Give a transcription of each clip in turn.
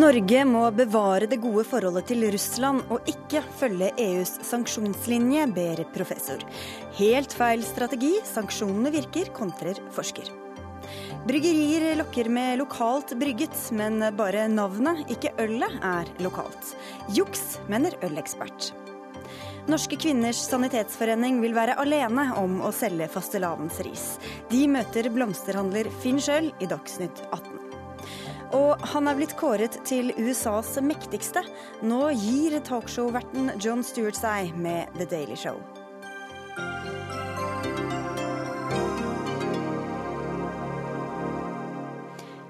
Norge må bevare det gode forholdet til Russland og ikke følge EUs sanksjonslinje, ber professor. Helt feil strategi, sanksjonene virker, kontrer forsker. Bryggerier lokker med lokalt brygget, men bare navnet, ikke ølet, er lokalt. Juks, mener ølekspert. Norske kvinners sanitetsforening vil være alene om å selge fastelavnsris. De møter blomsterhandler Finn Schjøll i Dagsnytt 18. Og han er blitt kåret til USAs mektigste. Nå gir talkshow-verten John Stewart seg med The Daily Show.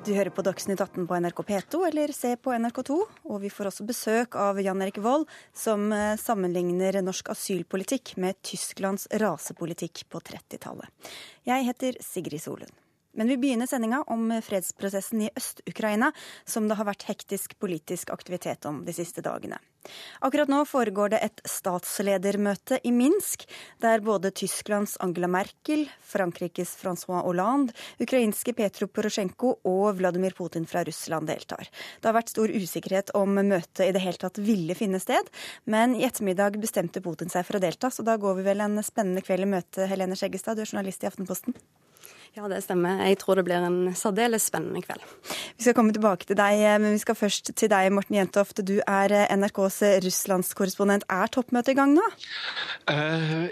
Du hører på Dagsnytt 18 på NRK P2 eller se på NRK2. Og vi får også besøk av Jan Erik Vold, som eh, sammenligner norsk asylpolitikk med Tysklands rasepolitikk på 30-tallet. Jeg heter Sigrid Solund. Men vi begynner sendinga om fredsprosessen i Øst-Ukraina, som det har vært hektisk politisk aktivitet om de siste dagene. Akkurat nå foregår det et statsledermøte i Minsk, der både Tysklands Angela Merkel, Frankrikes Francois Hollande, ukrainske Petro Porosjenko og Vladimir Putin fra Russland deltar. Det har vært stor usikkerhet om møtet i det hele tatt ville finne sted, men i ettermiddag bestemte Putin seg for å delta, så da går vi vel en spennende kveld i møte, Helene Skjeggestad, du er journalist i Aftenposten. Ja, det stemmer. Jeg tror det blir en særdeles spennende kveld. Vi skal komme tilbake til deg, men vi skal først til deg, Morten Jentoft. Du er NRKs russlandskorrespondent. Er toppmøtet i gang nå?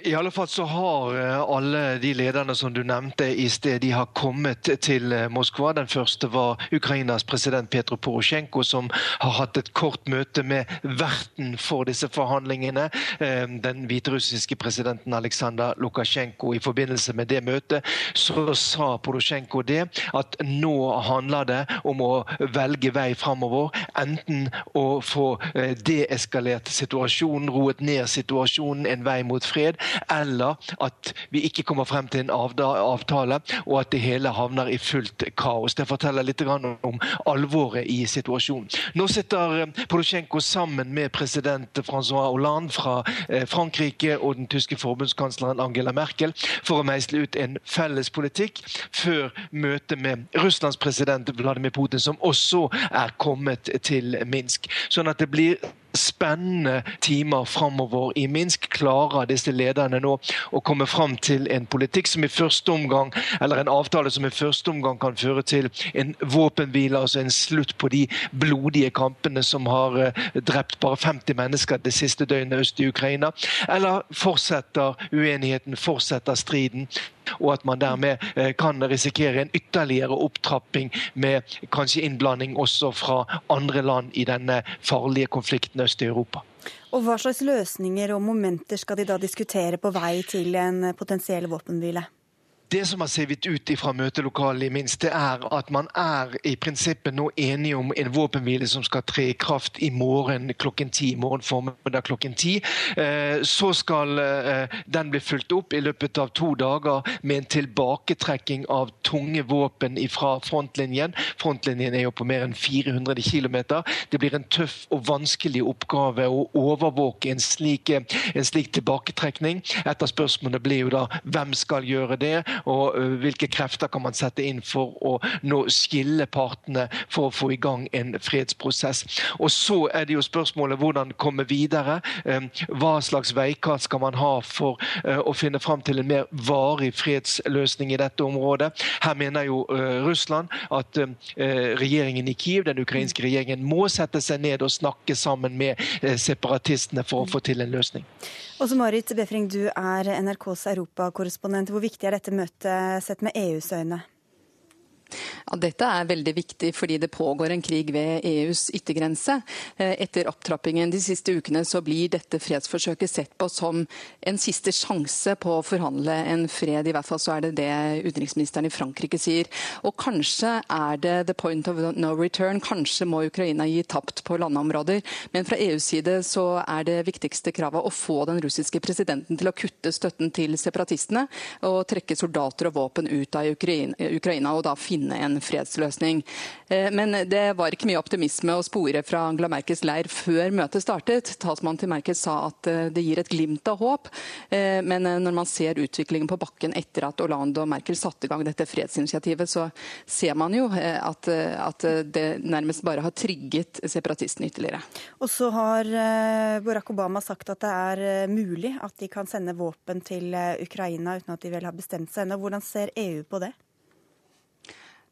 I alle fall så har eh, alle de lederne som du nevnte i sted, de har kommet til eh, Moskva. Den første var Ukrainas president Petro Porosjenko, som har hatt et kort møte med verten for disse forhandlingene. Den hviterussiske presidenten Aleksandr Lukasjenko. I forbindelse med det møtet så sa Porosjenko det, at nå handler det om å velge vei framover. Enten å få eh, deeskalert situasjonen, roet ned situasjonen, en vei mot fred, eller at vi ikke kommer frem til en avtale, og at det hele havner i fullt kaos. Det forteller litt om alvoret i situasjonen. Nå sitter eh, Porosjenko sammen med president Francois Hollande fra eh, Frankrike og den tyske forbundskansleren Angela Merkel for å meisle ut en felles politikk før møtet med Russlands president Vladimir Putin, som også er kommet til Minsk. Sånn at det blir spennende timer framover i Minsk. Klarer disse lederne nå å komme fram til en politikk som i første omgang, eller en avtale som i første omgang kan føre til en våpenhvile, altså en slutt på de blodige kampene som har eh, drept bare 50 mennesker det siste døgnet øst i Ukraina? Eller fortsetter uenigheten, fortsetter striden? Og at man dermed eh, kan risikere en ytterligere opptrapping med kanskje innblanding også fra andre land i denne farlige konflikten øst i Europa. Og Hva slags løsninger og momenter skal de da diskutere på vei til en potensiell våpenhvile? Det som har sivet ut fra møtelokalet i minst, det er at man er i prinsippet nå enige om en våpenhvile som skal tre i kraft i morgen klokken ti. morgen formiddag klokken ti. Eh, så skal eh, den bli fulgt opp i løpet av to dager med en tilbaketrekking av tunge våpen fra frontlinjen. Frontlinjen er jo på mer enn 400 km. Det blir en tøff og vanskelig oppgave å overvåke en slik, en slik tilbaketrekning. Et av spørsmålene blir jo da hvem skal gjøre det? Og hvilke krefter kan man sette inn for å nå skille partene for å få i gang en fredsprosess. Og Så er det jo spørsmålet hvordan komme videre. Hva slags veikart skal man ha for å finne fram til en mer varig fredsløsning i dette området? Her mener jo Russland at regjeringen i Kiev, den ukrainske regjeringen, må sette seg ned og snakke sammen med separatistene for å få til en løsning. Også Marit Befring, du er NRKs europakorrespondent. Hvor viktig er dette møtet sett med EUs øyne? Ja, dette er veldig viktig fordi det pågår en krig ved EUs yttergrense. Eh, etter opptrappingen de siste ukene så blir dette fredsforsøket sett på som en siste sjanse på å forhandle en fred. I hvert fall så er det det utenriksministeren i Frankrike sier. Og kanskje er det the point of no return. Kanskje må Ukraina gi tapt på landområder. Men fra EUs side så er det viktigste kravet å få den russiske presidenten til å kutte støtten til separatistene og trekke soldater og våpen ut av Ukraina, og da finne en en fredsløsning. Men det var ikke mye optimisme å spore fra Angela Merkels leir før møtet startet. Talsmannen til Merkel sa at det gir et glimt av håp, men når man ser utviklingen på bakken etter at Hollande og Merkel satte i gang dette fredsinitiativet, så ser man jo at, at det nærmest bare har trigget separatistene ytterligere. Og så har Barack Obama sagt at det er mulig at de kan sende våpen til Ukraina uten at de vel har bestemt seg ennå. Hvordan ser EU på det?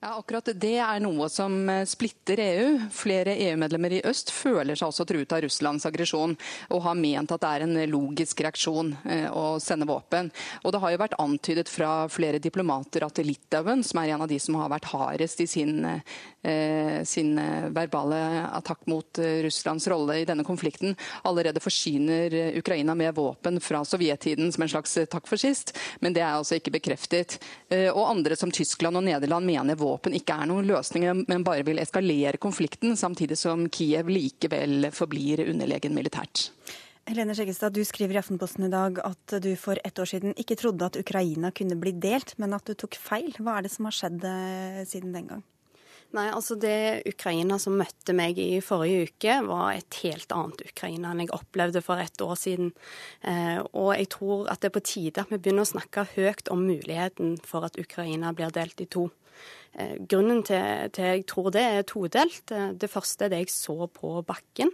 Ja, akkurat Det er noe som eh, splitter EU. Flere EU-medlemmer i øst føler seg også truet av Russlands aggresjon, og har ment at det er en logisk reaksjon eh, å sende våpen. Og Det har jo vært antydet fra flere diplomater at Litauen, som er en av de som har vært hardest i sin, eh, sin verbale attakk mot Russlands rolle i denne konflikten, allerede forsyner Ukraina med våpen fra sovjettiden som en slags takk for sist. Men det er altså ikke bekreftet. Og andre som Tyskland og Nederland mener våpen ikke er noen løsning, men bare vil eskalere konflikten, samtidig som Kiev likevel forblir underlegen militært. Helene Skjeggestad, du skriver i Aftenposten i dag at du for ett år siden ikke trodde at Ukraina kunne bli delt, men at du tok feil. Hva er det som har skjedd eh, siden den gang? Nei, altså Det Ukraina som møtte meg i forrige uke, var et helt annet Ukraina enn jeg opplevde for et år siden. Eh, og jeg tror at det er på tide at vi begynner å snakke høyt om muligheten for at Ukraina blir delt i to. Eh, grunnen til, til jeg tror det er todelt. Eh, det første er det jeg så på bakken,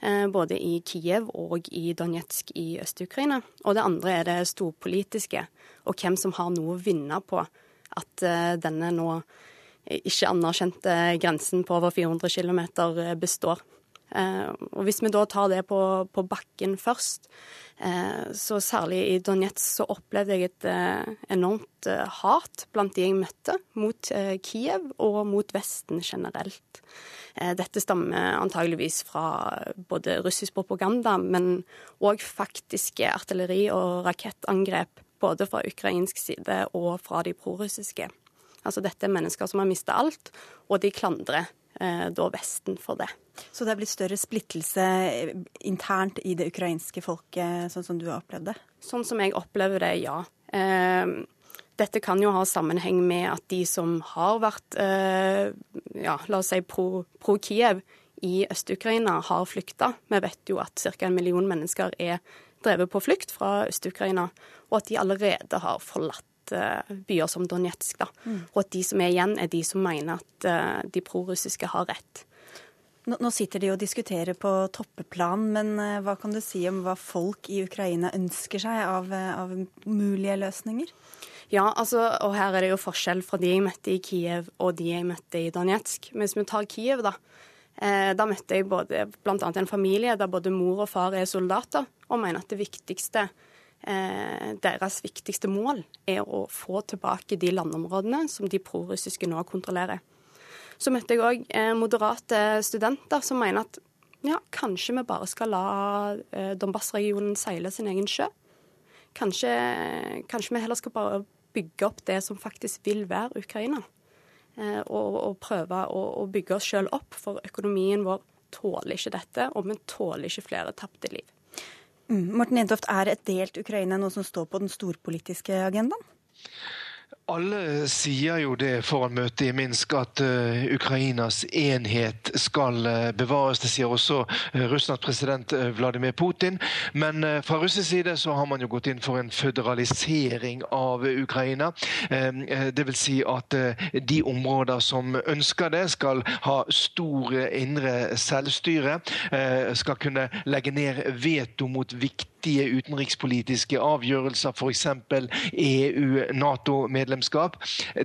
eh, både i Kiev og i Donetsk i Øst-Ukraina. Og det andre er det storpolitiske, og hvem som har noe å vinne på at denne nå ikke anerkjente grensen på over 400 km består. Og Hvis vi da tar det på, på bakken først, så særlig i Donetsk så opplevde jeg et eh, enormt hat blant de jeg møtte, mot Kiev og mot Vesten generelt. Dette stammer antageligvis fra både russisk propaganda, men òg faktiske artilleri- og rakettangrep både fra ukrainsk side og fra de prorussiske. Altså dette er mennesker som har mista alt, og de klandrer Eh, da Vesten for det. Så det er blitt større splittelse eh, internt i det ukrainske folket, sånn som du har opplevd det? Sånn som jeg opplever det, ja. Eh, dette kan jo ha sammenheng med at de som har vært ja, la oss si pro, pro Kiev i Øst-Ukraina, har flykta. Vi vet jo at ca. en million mennesker er drevet på flukt fra Øst-Ukraina, og at de allerede har forlatt Eh, byer som Donetsk. Da. Mm. Og at de som er igjen, er de som mener at eh, de prorussiske har rett. Nå sitter de og diskuterer på toppeplan, men eh, hva kan du si om hva folk i Ukraina ønsker seg av, av mulige løsninger? Ja, altså, og her er det jo forskjell fra de jeg møtte i Kiev og de jeg møtte i Donetsk. Hvis vi tar Kiev, da. Eh, da møtte jeg både, bl.a. en familie der både mor og far er soldater, og mener at det viktigste Eh, deres viktigste mål er å få tilbake de landområdene som de prorussiske nå kontrollerer. Så møtte jeg òg eh, moderate studenter som mener at ja, kanskje vi bare skal la eh, Donbas-regionen seile sin egen sjø. Kanskje, kanskje, vi heller skal bare bygge opp det som faktisk vil være Ukraina. Og, og prøve å, å bygge oss sjøl opp, for økonomien vår tåler ikke dette, og vi tåler ikke flere tapte liv. Mm. Morten Jentoft, er et delt Ukraina noe som står på den storpolitiske agendaen? Alle sier jo det foran møtet i Minsk, at uh, Ukrainas enhet skal uh, bevares. Det sier også uh, Russlands president Vladimir Putin. Men fra russisk side så har man jo gått inn for en føderalisering av Ukraina. vil si at de områder som ønsker det, skal ha stor indre selvstyre. skal kunne legge ned veto mot viktige viktige utenrikspolitiske avgjørelser, f.eks. EU-Nato-medlemskap.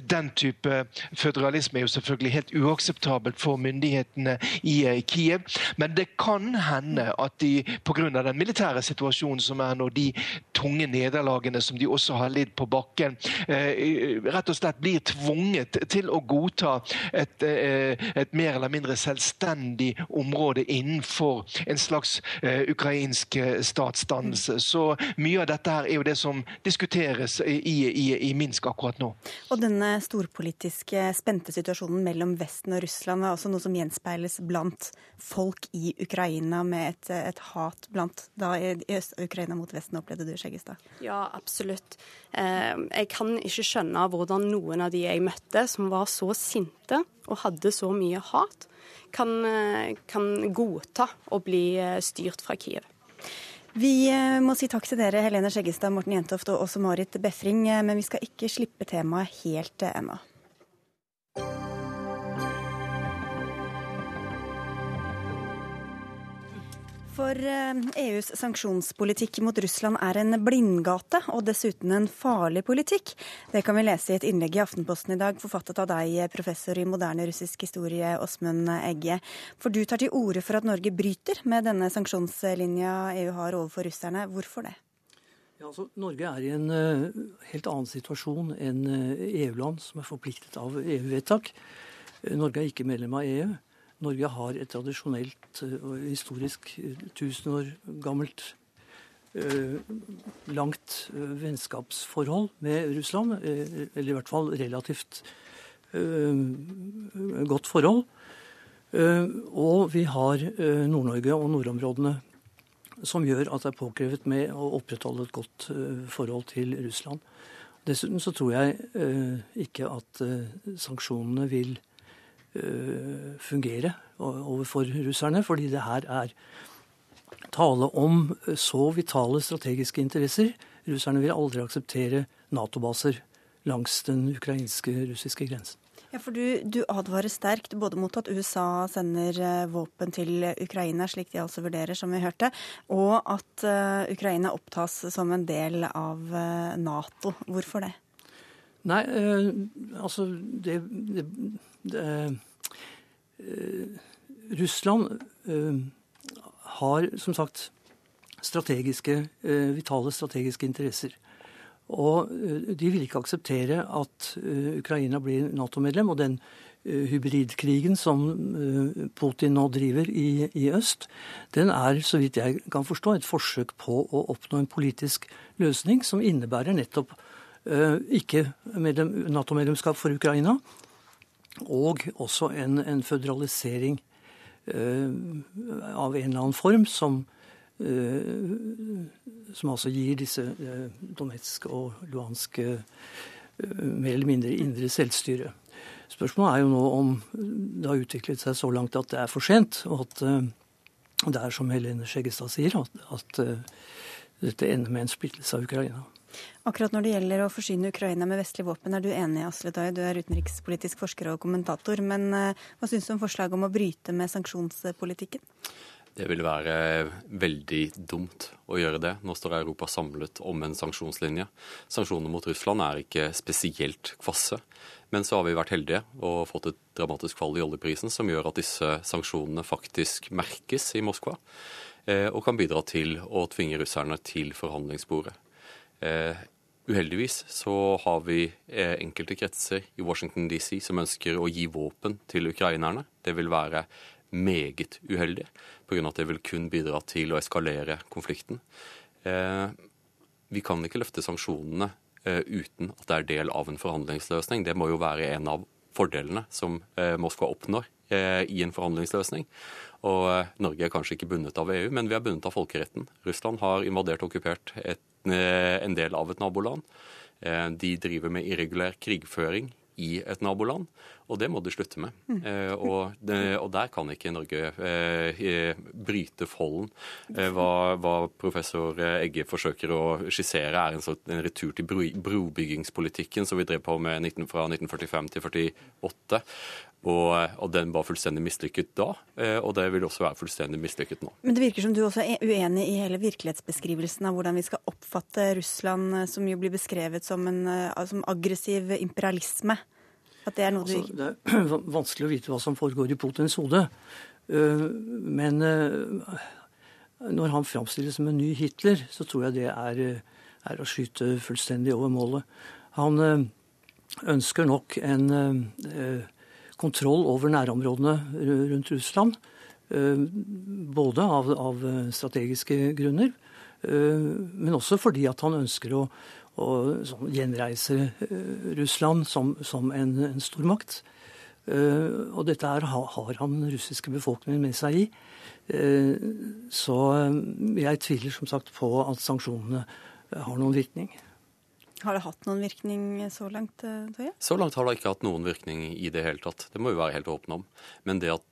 Den type føderalisme er jo selvfølgelig helt uakseptabelt for myndighetene i eh, Kiev. Men det kan hende at de pga. den militære situasjonen som er nå, de tunge nederlagene som de også har lidd på bakken, eh, rett og slett blir tvunget til å godta et, eh, et mer eller mindre selvstendig område innenfor en slags ukrainsk statsstand dannelse. Så mye av dette her er jo det som diskuteres i, i, i Minsk akkurat nå. Og denne storpolitiske spente situasjonen mellom Vesten og Russland er også noe som gjenspeiles blant folk i Ukraina, med et, et hat blant da i Øst-Ukraina mot Vesten, opplevde du, Skjeggestad? Ja, absolutt. Eh, jeg kan ikke skjønne hvordan noen av de jeg møtte, som var så sinte og hadde så mye hat, kan, eh, kan godta å bli eh, styrt fra Kiev. Vi må si takk til dere, Helene Skjeggestad, Morten Jentoft og også Marit Befring, men vi skal ikke slippe temaet helt ennå. For EUs eh, e sanksjonspolitikk mot Russland er en blindgate, og dessuten en farlig politikk. Det kan vi lese i et innlegg i Aftenposten i dag, forfattet av deg, professor i moderne russisk historie, Åsmund Egge. For du tar til orde for at Norge bryter med denne sanksjonslinja EU har overfor russerne. Hvorfor det? Ja, altså, Norge er i en uh, helt annen situasjon enn EU-land som er forpliktet av EU-vedtak. Norge er ikke medlem av EU. Norge har et tradisjonelt eh, og historisk eh, tusen år gammelt eh, langt vennskapsforhold med Russland, eller i hvert fall relativt godt forhold. Og vi har Nord-Norge og nordområdene som gjør at det er påkrevet med å opprettholde et godt forhold til Russland. Dessuten så tror jeg ikke at sanksjonene vil fungere overfor russerne, fordi det her er tale om så vitale strategiske interesser. Russerne vil aldri akseptere Nato-baser langs den ukrainske-russiske grensen. Ja, for du, du, advarer sterkt både mot at USA sender eh, våpen til Ukraina, slik de altså vurderer, som vi hørte, og at uh, Ukraina opptas som en del av Nato. Hvorfor det? Nei, eh, altså det, det Eh, Russland eh, har som sagt strategiske, eh, vitale strategiske interesser. Og de vil ikke akseptere at Ukraina blir Nato-medlem. Og den hybridkrigen som Putin nå driver i, i, øst, den er, så vidt jeg kan forstå, et forsøk på å oppnå en politisk løsning som innebærer nettopp ikke Nato-medlemskap for Ukraina, og også en, en føderalisering uh, av en eller annen form som, uh, som altså gir disse Donetsk og Luhansk mer eller mindre indre selvstyre. Spørsmålet er jo nå om det har utviklet seg så langt at det er for sent, og at det er som Helene Skjeggestad sier, at, at dette ender med en splittelse av Ukraina. Akkurat når det gjelder å forsyne Ukraina med vestlige våpen, er du enig, Asle Dai? Du er utenrikspolitisk forsker og kommentator. Men uh, hva syns du om forslaget om å bryte med sanksjonspolitikken? Det vil være veldig dumt å gjøre det. Nå står Europa samlet om en sanksjonslinje. Sanksjonene mot Russland er ikke spesielt kvasse. Men så har vi vært heldige og fått et dramatisk fall i oljeprisen som gjør at disse sanksjonene faktisk merkes i Moskva. Eh, og kan bidra til å tvinge russerne til forhandlingsbordet. Eh, uheldigvis så har vi eh, enkelte kretser i Washington DC som ønsker å gi våpen til ukrainerne. Det vil være meget uheldig, pga. at det vil kun bidra til å eskalere konflikten. Eh, vi kan ikke løfte sanksjonene uten at det er del av en forhandlingsløsning. Det må jo være en av fordelene som Moskva oppnår i en forhandlingsløsning. Og Norge er kanskje ikke bundet av EU, men vi er bundet av folkeretten. Russland har invadert og okkupert et Eh, en del av et naboland. Eh, de driver med irregulær krigføring i et naboland, og det må de slutte med. Mm. Eh, og, det, og, der kan ikke Norge eh, bryte folden. Eh, hva, hva, professor Egge forsøker å skissere, er en, sånn, en retur til bro, brobyggingspolitikken som vi drev på med 19, fra 1945 til 1948. Og, og, den var fullstendig mislykket da, eh, og det vil også være fullstendig mislykket nå. Men det virker som du også er uenig i hele virkelighetsbeskrivelsen av hvordan vi skal oppfatte Russland, eh, som jo blir beskrevet som en eh, som aggressiv imperialisme. At det er noe altså, du Det er vanskelig å vite hva som foregår i Putins hode. Men når han framstilles som en ny Hitler, så tror jeg det er, er å skyte fullstendig over målet. Han ønsker nok en kontroll over nærområdene rundt Russland. Eh, både av, av strategiske grunner, Men også fordi at han ønsker å, å sånn, gjenreise Russland som, som en, en stormakt. Og dette er, har han russiske befolkningen med seg i. Så jeg tviler som sagt på at sanksjonene har noen virkning. Har det hatt noen virkning så langt, eh, Tøye? Så langt har det ikke hatt noen virkning i det hele tatt. Det må vi være helt åpne om. Men det at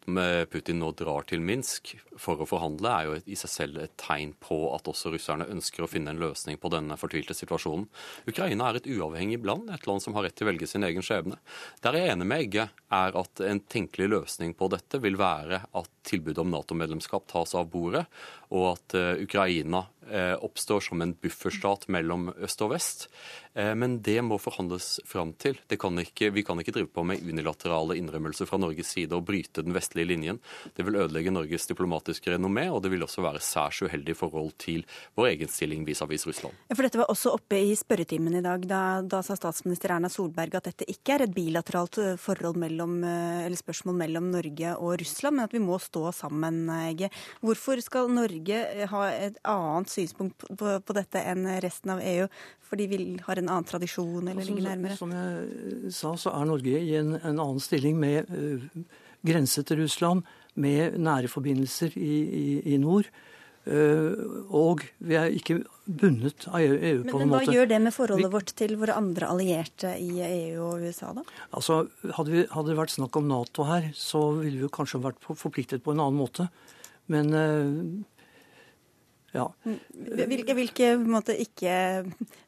Putin nå drar til Minsk for å forhandle, er jo i seg selv et tegn på at også russerne ønsker å finne en løsning på denne fortvilte situasjonen. Ukraina er et uavhengig land, et land som har rett til å velge sin egen skjebne. Der jeg er enig med Egge, er at en tenkelig løsning på dette vil være at tilbudet om Nato-medlemskap tas av bordet, og at eh, Ukraina eh, oppstår som en bufferstat mellom øst og vest. Eh, men det må forhandles fram til. Kan ikke, vi kan ikke drive på med unilaterale innrømmelser fra Norges side og bryte den vestlige linjen. Det vil ødelegge Norges diplomatiske renommé, og det vil også være særs uheldig forhold til vår egen stilling vis-à-vis Russland. For Dette var også oppe i spørretimen i dag. Da, da, sa statsminister Erna Solberg at dette ikke er et bilateralt mellom, eller spørsmål mellom Norge og Russland, men at vi må stå sammen. Hvorfor skal Norge ha et annet synspunkt på, på dette enn resten av EU? For de vil, har en annen tradisjon eller ligger nærmere? Som jeg sa, så er Norge i en, en annen stilling med uh, grense til Russland, med nære forbindelser i, i, i nord. Uh, og vi er ikke bundet av EU, EU men, på noen måte. Men hva gjør det med forholdet vi, vårt til våre andre allierte i EU og USA, da? Altså, hadde, vi, hadde, det vært snakk om Nato her, så ville vi kanskje vært forpliktet på en annen måte. Men uh, ja. Hvilke, hvilke, måte, ikke,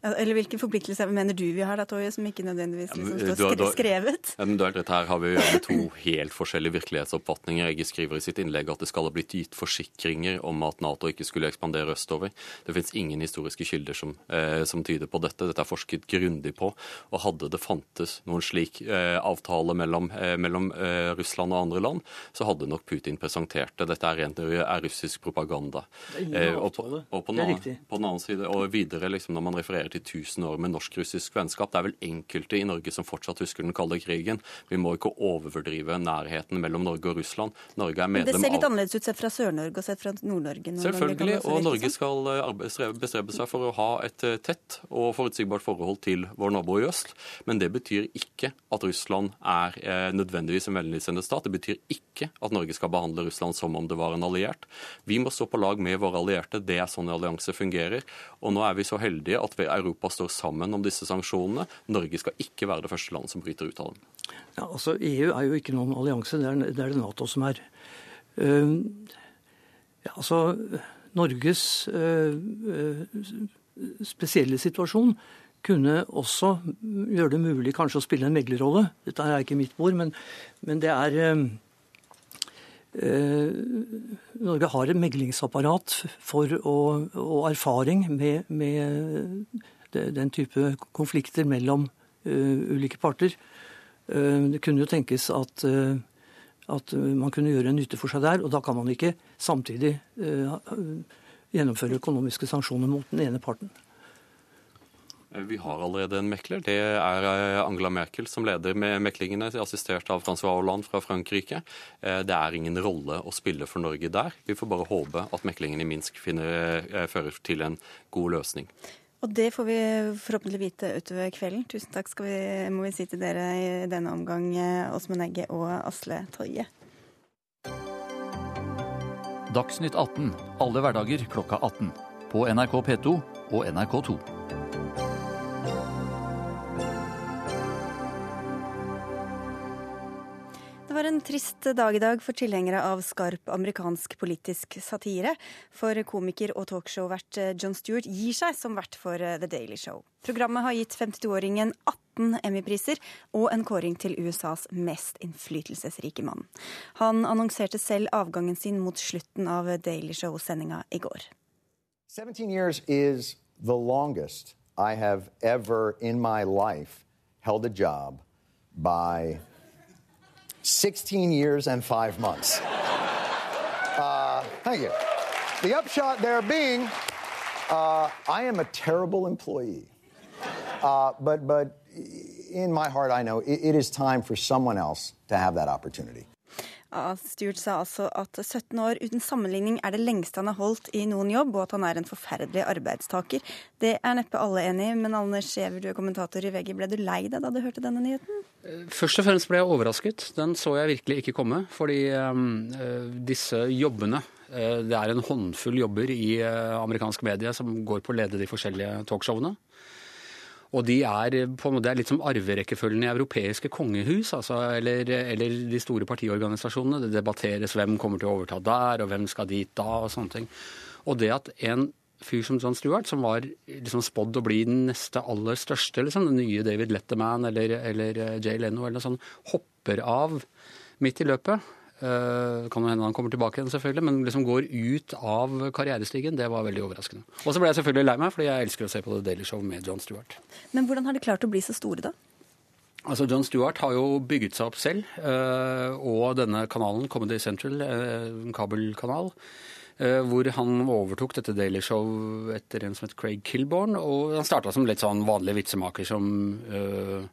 eller hvilke forpliktelser mener du vi har, da, Toje, som ikke nødvendigvis liksom, står ja, da, skrevet? Ja, men Dette her har vi med to helt forskjellige virkelighetsoppfatninger. Jeg skriver i sitt innlegg at det skal ha blitt gitt forsikringer om at Nato ikke skulle ekspandere østover. Det finnes ingen historiske kilder som, eh, som tyder på dette. Dette er forsket grundig på. Og hadde det fantes noen slik eh, avtale mellom, eh, mellom eh, Russland og andre land, så hadde nok Putin presentert det. Dette er rent er russisk propaganda. Det er og på, det er den, på den annen side, og videre liksom, når man refererer til 1000 år med norsk-russisk vennskap, det er vel enkelte i Norge som fortsatt husker den kalde krigen. Vi må ikke overdrive nærheten mellom Norge og Russland. Norge er medlem av Det ser litt annerledes ut sett fra Sør-Norge og sett fra Nord-Norge? Selvfølgelig, og Norge skal eh, bestrebe seg for å ha et eh, tett og forutsigbart forhold til vår nabo i øst. Men det betyr ikke at Russland er eh, nødvendigvis en vennligsendet stat. Det betyr ikke at Norge skal behandle Russland som om det var en alliert. Vi må stå på lag med våre allierte det er sånn en allianse fungerer. Og nå er vi så heldige at Europa står sammen om disse sanksjonene. Norge skal ikke være det første landet som bryter ut av dem. Ja, altså EU er jo ikke noen allianse, det er det, er det Nato som er. Uh, ja, altså, Norges uh, spesielle situasjon kunne også gjøre det mulig kanskje å spille en meglerrolle. Dette er ikke mitt bord, men, men det er uh, Norge har et meglingsapparat for å, og erfaring med, med, den type konflikter mellom uh, ulike parter. Uh, det kunne jo tenkes at, at, man kunne gjøre en nytte for seg der, og da kan man ikke samtidig gjennomføre økonomiske sanksjoner mot den ene parten. Eh, vi har allerede en mekler. Det er eh, Angela Merkel som leder med meklingene, assistert av Francois Hollande fra Frankrike. Eh, det er ingen rolle å spille for Norge der. Vi får bare håpe at meklingen i Minsk finner, fører til en god løsning. Og det får vi forhåpentlig vite utover kvelden. Tusen takk skal vi, må vi si til dere i denne omgang, Åsmund Egge og Asle Toje. Dagsnytt 18 alle hverdager klokka 18. På NRK P2 og NRK2. En trist dag i dag for tilhengere av skarp amerikansk politisk satire. For komiker og talkshow-vert eh, John Stewart gir seg som vert for eh, The Daily Show. Programmet har gitt 52-åringen 18 Emmy-priser og en kåring til USAs mest innflytelsesrike mann. Han annonserte selv avgangen sin mot slutten av Daily Show-sendinga i går. 17 years is the longest I have ever in my life held a 16 years and five months. Uh, thank you. The upshot there being, uh, I am a terrible employee. Uh, but, but in my heart, I know it, it is time for someone else to have that opportunity. Ja, Stuart sa altså at 17 år uten sammenligning er det lengste han har holdt i noen jobb, og at han er en forferdelig arbeidstaker. Det er neppe alle enig i, men Anders Giæver, du er kommentator i VG. Ble du lei deg da du hørte denne nyheten? Først og fremst ble jeg overrasket. Den så jeg virkelig ikke komme. Fordi um, disse jobbene uh, Det er en håndfull jobber i uh, amerikansk medie som går på å lede de forskjellige talkshowene. Og de er på en måte litt som arverekkefølgen i europeiske kongehus, altså, eller, eller, de store partiorganisasjonene. Det debatteres hvem kommer til å overta der, og hvem skal dit da, og sånne ting. Og det at en fyr som John Stewart, som var liksom spådd å bli den neste aller største, liksom, den nye David Letterman eller, eller Jay Leno, eller noe sånt, hopper av midt i løpet Uh, kan jo hende han kommer tilbake igjen, selvfølgelig, men liksom går ut av karrierestigen. Det var veldig overraskende. Og så ble jeg selvfølgelig lei meg, fordi jeg elsker å se på The Daily Show med John Stewart. Men hvordan har de klart å bli så store, da? Altså, John Stewart har jo bygget seg opp selv, uh, og denne kanalen, Comedy Central, en kabelkanal, hvor han overtok dette Daily Show etter en som het Craig Kilborn. Og han starta som litt sånn vanlig vitsemaker som øh,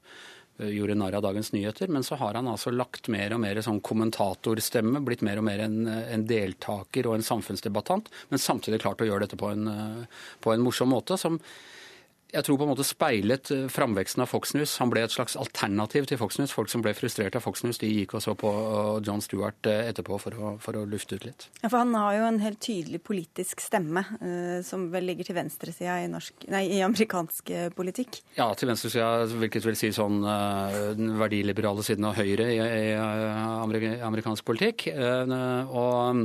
gjorde narr av Dagens Nyheter. Men så har han altså lagt mer og mer sånn kommentatorstemme, blitt mer og mer en, en deltaker og en samfunnsdebattant, men samtidig klart å gjøre dette på en, eh, på en morsom måte. som jeg tror på en måte speilet eh, framveksten av Fox News. Han ble et slags alternativ til Fox News. Folk som ble frustrert av Fox News, de gikk og så på John Stewart eh, etterpå for å, for å lufte ut litt. Ja, For han har jo en helt tydelig politisk stemme, uh, som vel ligger til venstresida i, i amerikansk politikk? Ja, til venstresida, hvilket vil si sånn den verdiliberale siden av Høyre i, i amerikansk politikk. og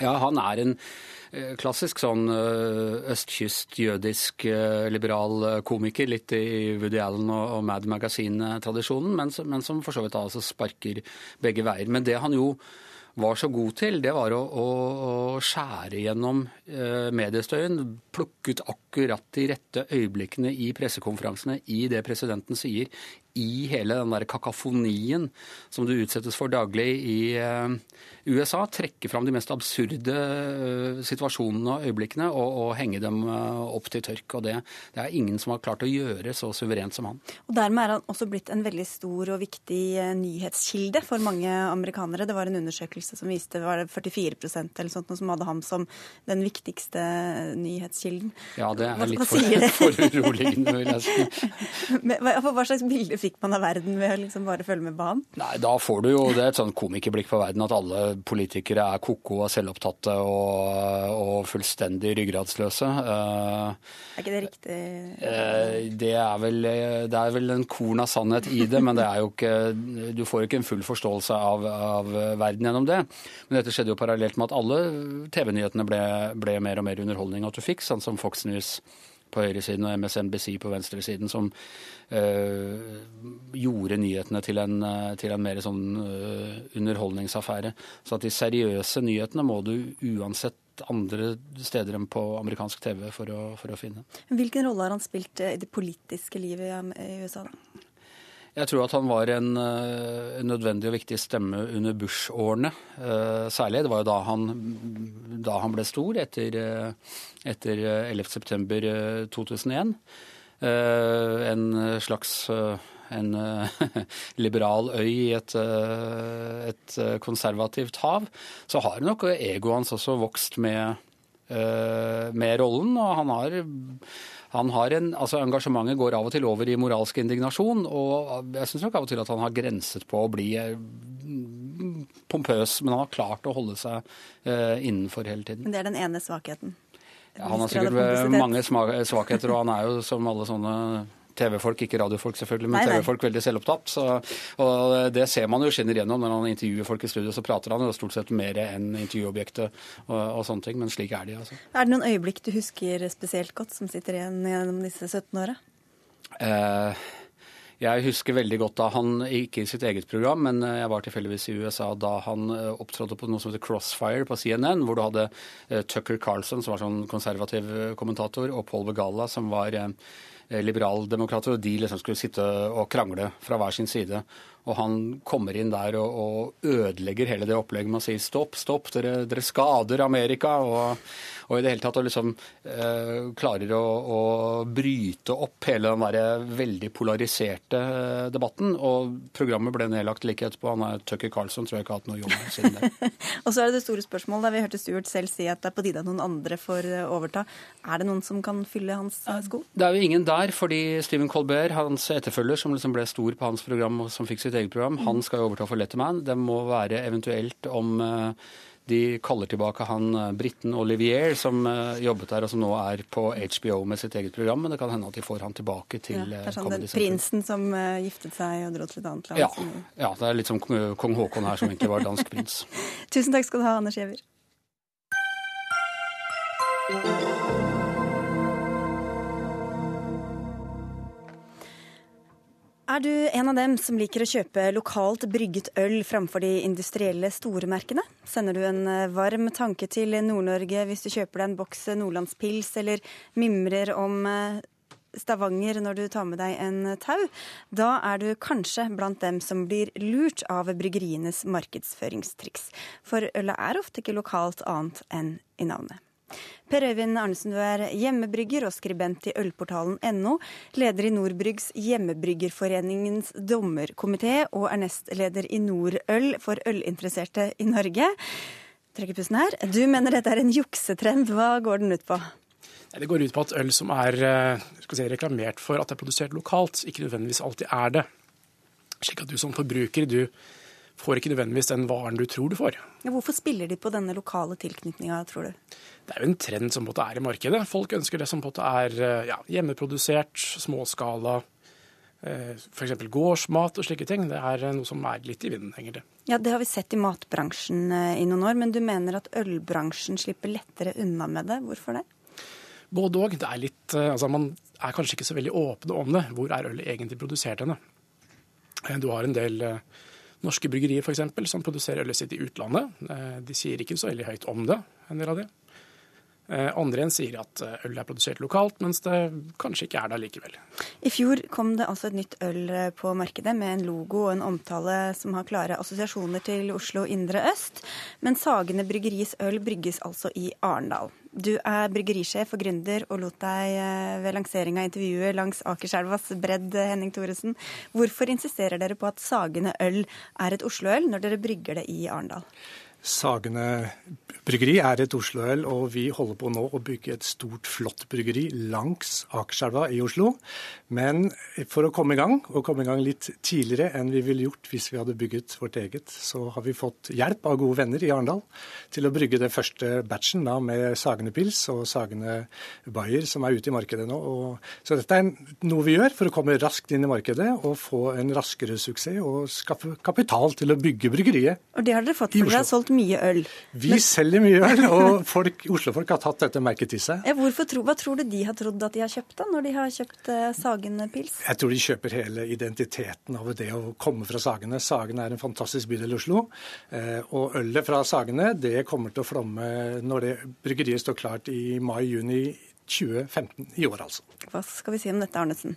ja, han er en Eh, klassisk sånn eh, østkyst, jødisk, eh, liberal komiker. Litt i Woody Allen og Mad Magazine-tradisjonen, men, som for så vidt altså sparker begge veier. Men det han jo var så god til, det var å, å, å skjære gjennom eh, mediestøyen. Plukke ut akkurat de rette øyeblikkene i pressekonferansene, i det presidenten sier, i hele den der kakafonien som du utsettes for daglig i uh, USA. Trekke fram de mest absurde uh, situasjonene og øyeblikkene og, og henge dem uh, opp til tørk. Og det, det, er ingen som har klart å gjøre så suverent som han. Og Dermed er han også blitt en veldig stor og viktig nyhetskilde for mange amerikanere. Det var en undersøkelse som viste var det 44% eller sånt, som hadde ham som den viktigste nyhetskilden. Ja, det er litt for, uroligende, vil jeg si. hva, hva slags bilde fikk man av verden ved å liksom bare følge med på han? Nei, da får du jo det et sånn komikerblikk på verden at alle politikere er ko-ko og selvopptatte og, og, fullstendig ryggradsløse. Uh, er ikke det riktig? Uh, det, er vel, det er vel en korn av sannhet i det, men det er jo ikke, du får ikke en full forståelse av, av verden gjennom det. Men dette skjedde jo parallelt med at alle TV-nyhetene ble, ble, mer og mer underholdning. At du fikk sånn som Fox News på høyresiden og MSNBC på venstresiden, som øh, gjorde nyhetene til en, eh, til en mer sånn øh, underholdningsaffære. Så at de seriøse nyhetene må du uansett andre steder enn på amerikansk TV for å, for å finne. Hvilken rolle har han spilt i det politiske livet i USA? da? Jeg tror at han var en, en eh, nødvendig og viktig stemme under Bush-årene. Uh, særlig. Det var jo da han, da han ble stor, etter, eh, etter 11.9.2001. Uh, en slags en liberal øy i et, et, konservativt hav. Så har nok egoet hans også vokst med, med rollen. Og han har han har en, altså Engasjementet går av og til over i moralsk indignasjon, og jeg syns nok av og til at han har grenset på å bli eh, pompøs, men han har klart å holde seg uh, innenfor hele tiden. Men det er den ene svakheten? Ja, han har sikkert mange svakheter, og han er jo som alle sånne TV-folk, ikke radiofolk selvfølgelig, men TV-folk veldig selvopptatt. Så, og det ser man jo skinner gjennom når han intervjuer folk i studio. Så prater han jo stort sett mer enn intervjuobjektet og, og, sånne ting. Men slik er de, altså. Er det noen øyeblikk du husker spesielt godt som sitter igjen gjennom disse 17 åra? Eh, jeg husker veldig godt da han, ikke i sitt eget program, men jeg var tilfeldigvis i USA da han eh, opptrådte på noe som heter Crossfire på CNN, hvor du hadde eh, Tucker Carlson, som var sånn konservativ kommentator, og Paul Begala, som var liberaldemokrater, og de liksom skulle sitte og krangle fra hver sin side. Og han kommer inn der og, og ødelegger hele det opplegget med å si stopp, stopp, dere, dere skader Amerika. Og, og, i det hele tatt og liksom eh, klarer å, å, bryte opp hele den der veldig polariserte eh, debatten. Og programmet ble nedlagt like etterpå. Han er Tucker Carlson, tror jeg ikke har hatt noe jobb siden det. og så er det det store spørsmålet, der vi hørte Stuart selv si at det er på tide at noen andre får eh, overta. Er det noen som kan fylle hans eh, sko? Det er jo ingen der, fordi Stephen Colbert, hans etterfølger, som liksom ble stor på hans program og som fikk sitt eget program. Han skal jo overta for Letterman. Det må være eventuelt om eh, de kaller tilbake han eh, briten Olivier, som eh, jobbet der og som nå er på HBO med sitt eget program. Men det kan hende at de får han tilbake til ja, Det er sånn den prinsen som giftet seg og dro til et annet land? Ja, ja, det er litt som kong Haakon her, som egentlig var dansk prins. Tusen takk skal du ha, Anders Giæver. Er du en av dem som liker å kjøpe lokalt brygget øl framfor de industrielle stormerkene? Sender du en eh, varm tanke til Nord-Norge hvis du kjøper deg en boks nordlandspils, eller mimrer om eh, Stavanger når du tar med deg en tau? Da er du kanskje blant dem som blir lurt av bryggerienes markedsføringstriks. For ølet er ofte ikke lokalt annet enn i navnet. Per Øyvind Arnesen, du er hjemmebrygger og skribent i ølportalen.no, leder i Nordbryggs Hjemmebryggerforeningens dommerkomité og er nestleder i Nordøl for ølinteresserte i Norge. Trekker pusten her. Du mener dette er en juksetrend. Hva går den ut på? Det går ut på at øl som er eh, si, reklamert for at det er produsert lokalt, ikke nødvendigvis alltid er det. Slik at du som forbruker du får ikke nødvendigvis den varen du tror du får. Ja, hvorfor spiller de på denne lokale tilknytninga, tror du? Det er jo en trend som er i markedet. Folk ønsker det som er eh, ja, hjemmeprodusert, småskala. Eh, F.eks. gårdsmat og slike ting. Det er noe som er litt i vinden, henger det. Ja, Det har vi sett i matbransjen eh, i noen år, men du mener at ølbransjen slipper lettere unna med det. Hvorfor det? Både òg. Altså, man er kanskje ikke så veldig åpne om det. Hvor er ølet egentlig produsert henne? Du har en del norske bryggerier f.eks. som produserer ølet sitt i utlandet. Eh, de sier ikke så veldig høyt om det, en del av det. Eh, andre igjen sier at eh, øl er produsert lokalt, mens det kanskje ikke er det likevel. I fjor kom det altså et nytt øl på markedet med en logo og en omtale som har klare assosiasjoner til Oslo indre øst. Men Sagene Bryggeris øl brygges altså i Arendal. Du er bryggerisjef og gründer og lot deg eh, ved lansering av intervjuet langs Akerselvas bredd, Henning Thoresen. Hvorfor insisterer dere på at Sagene øl er et Oslo-øl, når dere brygger det i Arendal? Sagene bryggeri er et Oslo-øl, og vi holder på nå å bygge et stort, flott bryggeri langs Akerselva i Oslo. Men for å komme i gang, og komme i gang litt tidligere enn vi ville gjort hvis vi hadde bygget vårt eget, så har vi fått hjelp av gode venner i Arendal til å brygge det første batchen da, med Sagene Pils og Sagene Bayer, som er ute i markedet nå. Og, så dette er noe vi gjør for å komme raskt inn i markedet og få en raskere suksess og skaffe kapital til å bygge bryggeriet. Og det har dere fått, for dere har solgt mye øl. Vi Men... selger mye øl, og folk, Oslo-folk har tatt dette merket til seg. Ja, tro, hva tror du de har trodd at de har kjøpt, da, når de har kjøpt eh, Sagen pils? Jeg tror de kjøper hele identiteten av det å komme fra Sagene. Sagene er en fantastisk bydel i Oslo. Eh, og ølet fra Sagene det kommer til å flomme når det bryggeriet står klart i mai-juni 2015 i år, altså. Hva skal vi si om dette, Arnesen?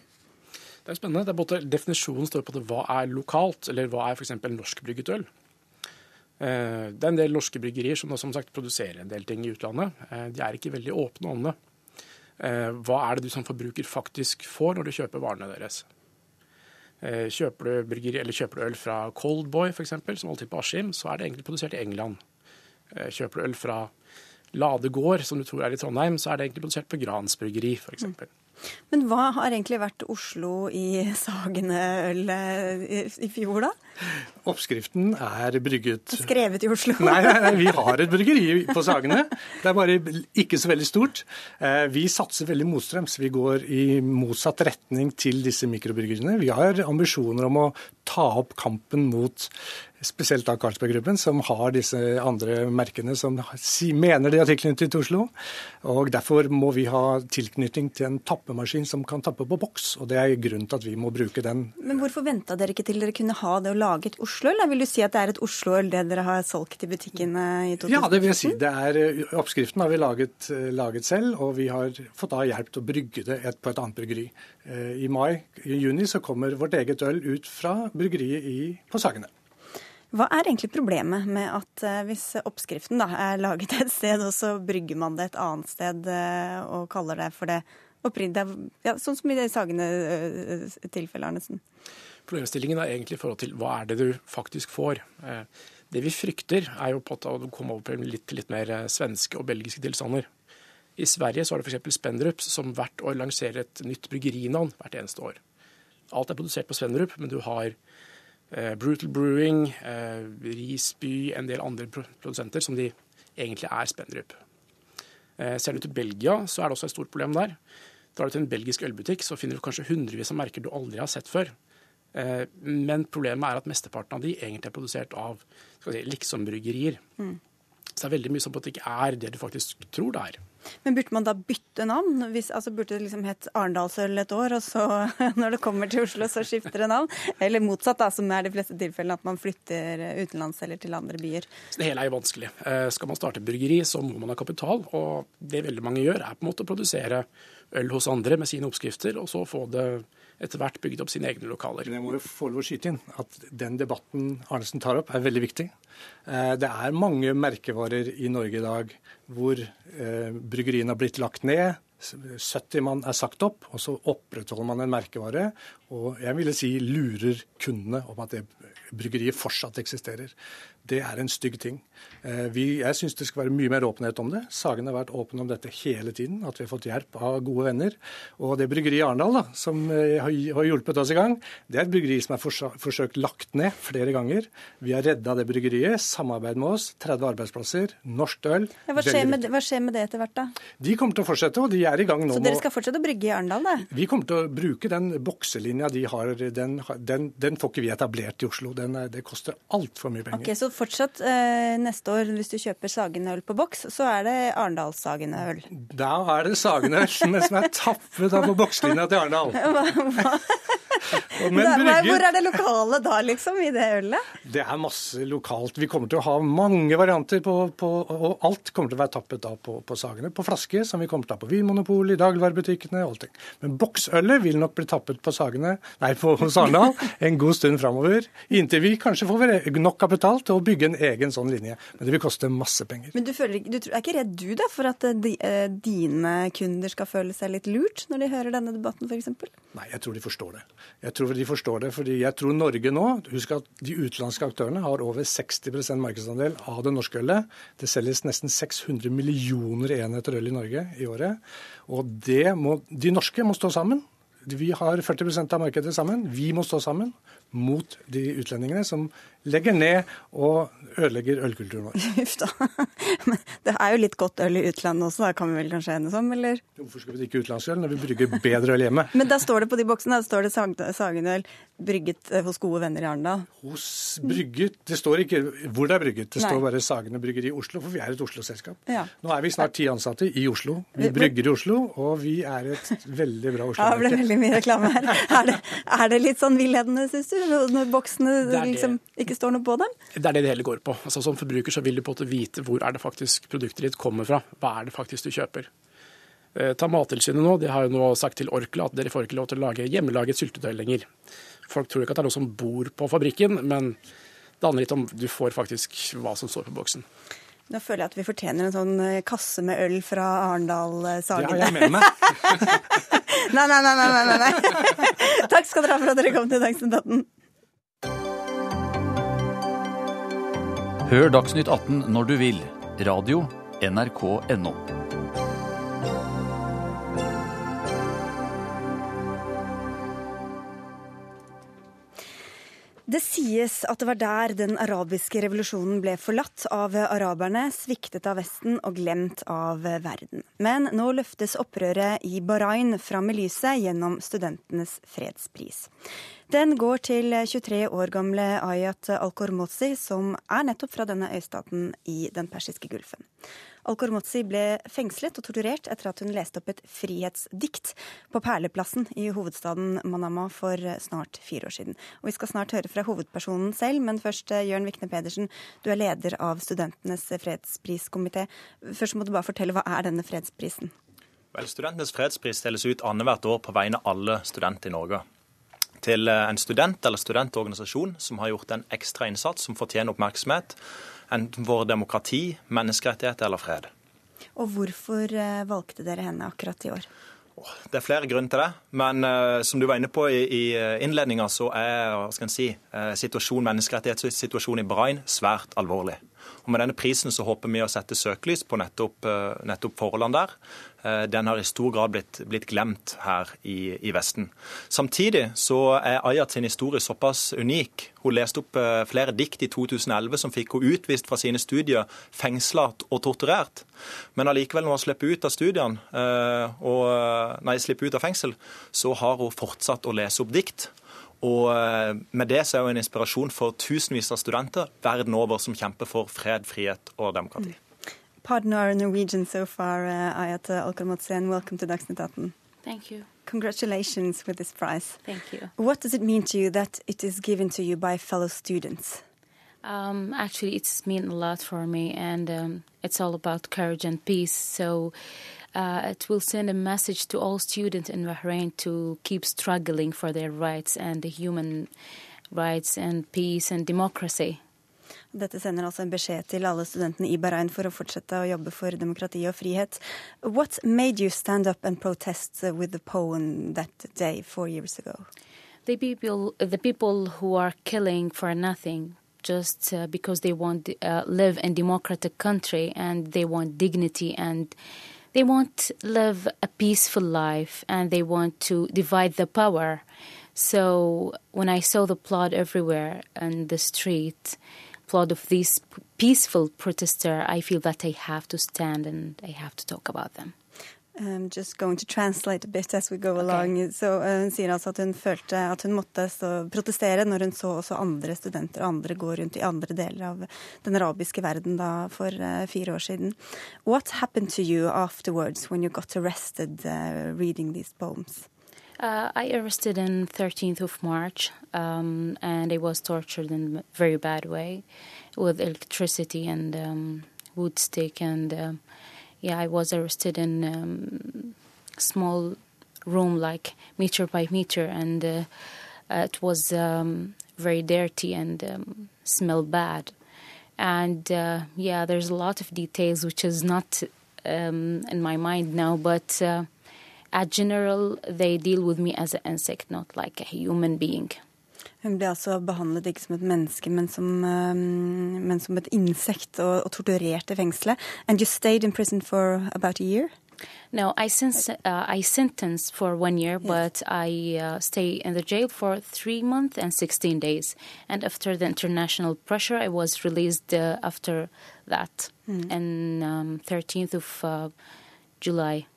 Det er spennende. Det er både Definisjonen står på det, hva er lokalt, eller hva er f.eks. norskbrygget øl. Eh, det er en del norske bryggerier som, som sagt, produserer en del ting i utlandet. Eh, de er ikke veldig åpne om det. Eh, hva er det du som forbruker faktisk får når du kjøper varene deres? Kjøper du, eller kjøper du øl fra Coldboy f.eks., som holder til på Askim, så er det egentlig produsert i England. Kjøper du øl fra Ladegård, som du tror er i Trondheim, så er det egentlig produsert på Grans bryggeri f.eks. Men hva har egentlig vært Oslo i Sagene-øl i fjor, da? Oppskriften er brygget Skrevet i Oslo? nei, nei, nei, vi har et bryggeri på Sagene. Det er bare ikke så veldig stort. Eh, vi satser veldig motstrøms. Vi går i motsatt retning til disse mikrobryggeriene. Vi har ambisjoner om å ta opp kampen mot spesielt da Carlsberg-gruppen, som har disse andre merkene som mener de har tilknytning til Oslo. Og Derfor må vi ha tilknytning til en tappemaskin som kan tappe på boks. og Det er grunnen til at vi må bruke den. Men hvorfor venta dere ikke til dere kunne ha det å lage et Oslo-øl? vil du si at det er et Oslo-øl det dere har solgt i butikkene i 2014? Ja, det vil jeg si. Det er, eh, oppskriften har vi laget, eh, laget, selv, og vi har fått da hjelp til å brygge det et, på et annet bryggeri. I mai, i juni, så kommer vårt eget øl ut fra bryggeriet i, på Sagene. Hva er egentlig problemet med at hvis oppskriften da, er laget et sted, og så brygger man det et annet sted og kaller det for det opprinnelige? Ja, sånn som i det Sagene-tilfellet, Arnesen. Problemstillingen er egentlig i forhold til hva er det du faktisk får. Det vi frykter, er jo på at du kommer over på litt, litt mer svenske og belgiske tilstander. I Sverige så er det f.eks. Spendrup som hvert år lanserer et nytt bryggerinavn hvert eneste år. Alt er produsert på Svendrup, men du har eh, Brutal Brewing, eh, Risby, en del andre produsenter som de egentlig er Spendrup. Eh, ser du til Belgia, så er det også et stort problem der. Drar du til en belgisk ølbutikk, så finner du kanskje hundrevis av merker du aldri har sett før. Eh, men problemet er at mesteparten av de egentlig er produsert av si, liksom-bryggerier. Mm. Så det er veldig mye som på at det ikke er det du faktisk tror det er. Men burde man da bytte navn? Hvis, altså Burde det liksom hett Arendalsøl et år, og så når det kommer til Oslo, så skifter det navn? Eller motsatt, da, som er de fleste tilfellene, at man flytter utenlands eller til andre byer? Så det hele er jo vanskelig. Eh, skal man starte bryggeri, så må man ha kapital. Og det veldig mange gjør, er på en måte å produsere øl hos andre med sine oppskrifter, og så få det etter hvert bygd opp sine egne lokaler. Men jeg må jo få lov å skyte inn at den debatten Arnesen tar opp, er veldig viktig. Eh, det er mange merkevarer i Norge i dag hvor eh, bryggeriene har blitt lagt ned. 70 mann er sagt opp, og så opprettholder man en merkevare. Og jeg ville si lurer kundene om at det bryggeriet fortsatt eksisterer. Det er en stygg ting. Eh, vi, jeg syns det skal være mye mer åpenhet om det. Sagen har vært åpen om dette hele tiden, at vi har fått hjelp av gode venner. Og det bryggeriet i Arendal som eh, har hjulpet oss i gang, det er et bryggeri som er forsøkt lagt ned flere ganger. Vi har redda det bryggeriet, samarbeid med oss, 30 arbeidsplasser, norsk øl. Ja, hva, skjer med, hva, skjer med, det etter hvert, da? De kommer til å fortsette, og de er i gang nå. Så dere skal fortsette å brygge i Arendal, da? Vi kommer til å bruke den bokselinja de har. Den, den, den får ikke vi etablert i Oslo. Den, det koster altfor mye penger. Okay, så fortsatt eh, neste år, hvis du kjøper Sagene-øl på boks, så er det Arendals-Sagen-øl? Da er det Sagene-øl som er tappet av på bokslinja til Arendal. Hvor er det lokale da, liksom, i det ølet? Det er masse lokalt. Vi kommer til å ha mange varianter på, på og alt kommer til å være tappet da på, på Sagene. På flaske, som vi kommer til å ha på Vinmonopolet, i dagligvarebutikkene og allting. Men boksølet vil nok bli tappet på Sagene, nei, på Sarendal en god stund framover. Inntil vi kanskje får nok kapital til å bygge en egen sånn linje. Men det vil koste masse penger. Men du, føler, du er ikke redd du da, for at eh, de, eh, dine kunder skal føle seg litt lurt når de hører denne debatten f.eks.? Nei, jeg tror de forstår det. Jeg tror de forstår det, fordi jeg tror Norge nå Husk at de utenlandske aktørene har over 60% markedsandel av det norske ølet. Det selges nesten 600 millioner enheter øl i Norge i året. Og må, de norske må stå sammen. Vi har 40% av markedet sammen. Vi må stå sammen mot de utlendingene som legger ned og ødelegger ølkulturen vår. Uff da. Men det er jo litt godt øl i utlandet også, da kan vi vel kanskje enes om, eller? Hvorfor skal vi drikke utenlandsøl når vi brygger bedre øl hjemme? Men da står det på de boksene, da står det Sagenøl brygget eh, hos gode venner i Arendal. Hos brygget Det står ikke hvor det er brygget, det Nei. står bare Sagene bryggeri i Oslo, for vi er et Oslo-selskap. Ja. Nå er vi snart ti ansatte i Oslo. Vi brygger i Oslo, og vi er et veldig bra Oslo-merke. Ja, det ble veldig mye reklame her. Er det, er det litt sånn villedende, syns du, når boksene liksom ikke står noe på dem? Det er det det hele går på. Altså, som forbruker så vil du på en måte vite hvor er det faktisk produktet ditt kommer fra. Hva er det faktisk du kjøper. Eh, ta Mattilsynet nå. De har jo nå sagt til Orkla at dere får ikke lov til å lage hjemmelaget syltetøy lenger. Folk tror ikke at det er noen som bor på fabrikken, men det handler litt om du får faktisk hva som står på boksen. Nå føler jeg at vi fortjener en sånn eh, kasse med øl fra Arendal-Sagen. Det har jeg med meg. nei, nei, nei, nei, nei, nei. Takk skal dere ha for at dere kom til Dagsnytt 18. Hør Dagsnytt 18 når du vil. Radio NRK.no. Det sies at det var der den arabiske revolusjonen ble forlatt av araberne, sviktet av Vesten og glemt av verden. Men nå løftes opprøret i Bahrain fram i lyset gjennom studentenes fredspris. Den går til 23 år gamle Ayat al-Kormozi, som er nettopp fra denne øystaten i den persiske gulfen. Al-Kormotzi ble fengslet og torturert etter at hun leste opp et frihetsdikt på Perleplassen i hovedstaden Manama for snart fire år siden. Og Vi skal snart høre fra hovedpersonen selv, men først Jørn Vikne Pedersen, du er leder av Studentenes fredspriskomité. Først må du bare fortelle, hva er denne fredsprisen? Vel, Studentenes fredspris deles ut annethvert år på vegne av alle studenter i Norge. Til eh, en student eller studentorganisasjon som har gjort en ekstra innsats som fortjener oppmerksomhet, enten for demokrati, menneskerettigheter eller fred. Og hvorfor eh, valgte dere henne akkurat i år? Det er flere grunner til det, men uh, som du var inne på i, i innledninga, så er hva skal si, uh, situasjonen, menneskerettighetssituasjonen i Bahrain svært alvorlig. Og Med denne prisen så håper vi å sette søkelys på nettopp, uh, nettopp forholdene der. Eh, den har i stor grad blitt, blitt glemt her i, i, Vesten. Samtidig så er Ayat sin historie såpass unik. Hun leste opp eh, flere dikt i 2011 som fikk hun utvist fra sine studier, fengsla og torturert. Men allikevel, når hun slipper ut av studiene, og, nei, slipper ut av fengsel, så har hun fortsatt å lese opp dikt. Og eh, med det så er hun en inspirasjon for tusenvis av studenter verden over som kjemper for fred, frihet og demokrati. Pardon our Norwegian so far, uh, Ayat Alkalmotse, and welcome to Dagsnytt 18. Thank you. Congratulations with this prize. Thank you. What does it mean to you that it is given to you by fellow students? Um, actually, it's meant a lot for me, and um, it's all about courage and peace. So uh, it will send a message to all students in Bahrain to keep struggling for their rights and the human rights and peace and democracy. Dette sender altså en beskjed til alle studentene i Bahrain for å fortsette å jobbe for demokrati og frihet. What made you stand up and protest with the poem that day four years ago? The people, the people who are killing for nothing, just uh, because they want uh, live in democratic country and they want dignity and they want to live a peaceful life and they want to divide the power. So when I saw the blood everywhere in the street, blood of these peaceful protesters, I feel that I have to stand and I have to talk about them. I'm just going to translate a bit as we go along. Okay. Så uh, Hun sier altså at hun følte at hun måtte protestere når hun så også andre studenter og andre gå rundt i andre deler av den arabiske verden da for uh, fire år siden. What happened to you afterwards when you got arrested uh, reading these poems? Uh, I arrested on 13th of March, um, and I was tortured in a very bad way with electricity and um, wood stick and um, yeah, I was arrested in um, small room, like meter by meter, and uh, it was um, very dirty and um, smelled bad. And uh, yeah, there's a lot of details which is not in my mind now, but uh, at general, they deal with me as an insect, not like a human being. Hun ble altså behandlet ikke som et menneske, men som, um, men som et insekt og, og, torturert i fengselet. And you stayed in prison for about a year? No, I, since, uh, I sentenced for one year, but I uh, stay in the jail for three months and 16 days. And after the international pressure, I was released uh, after that, mm. and um, 13th of uh, July.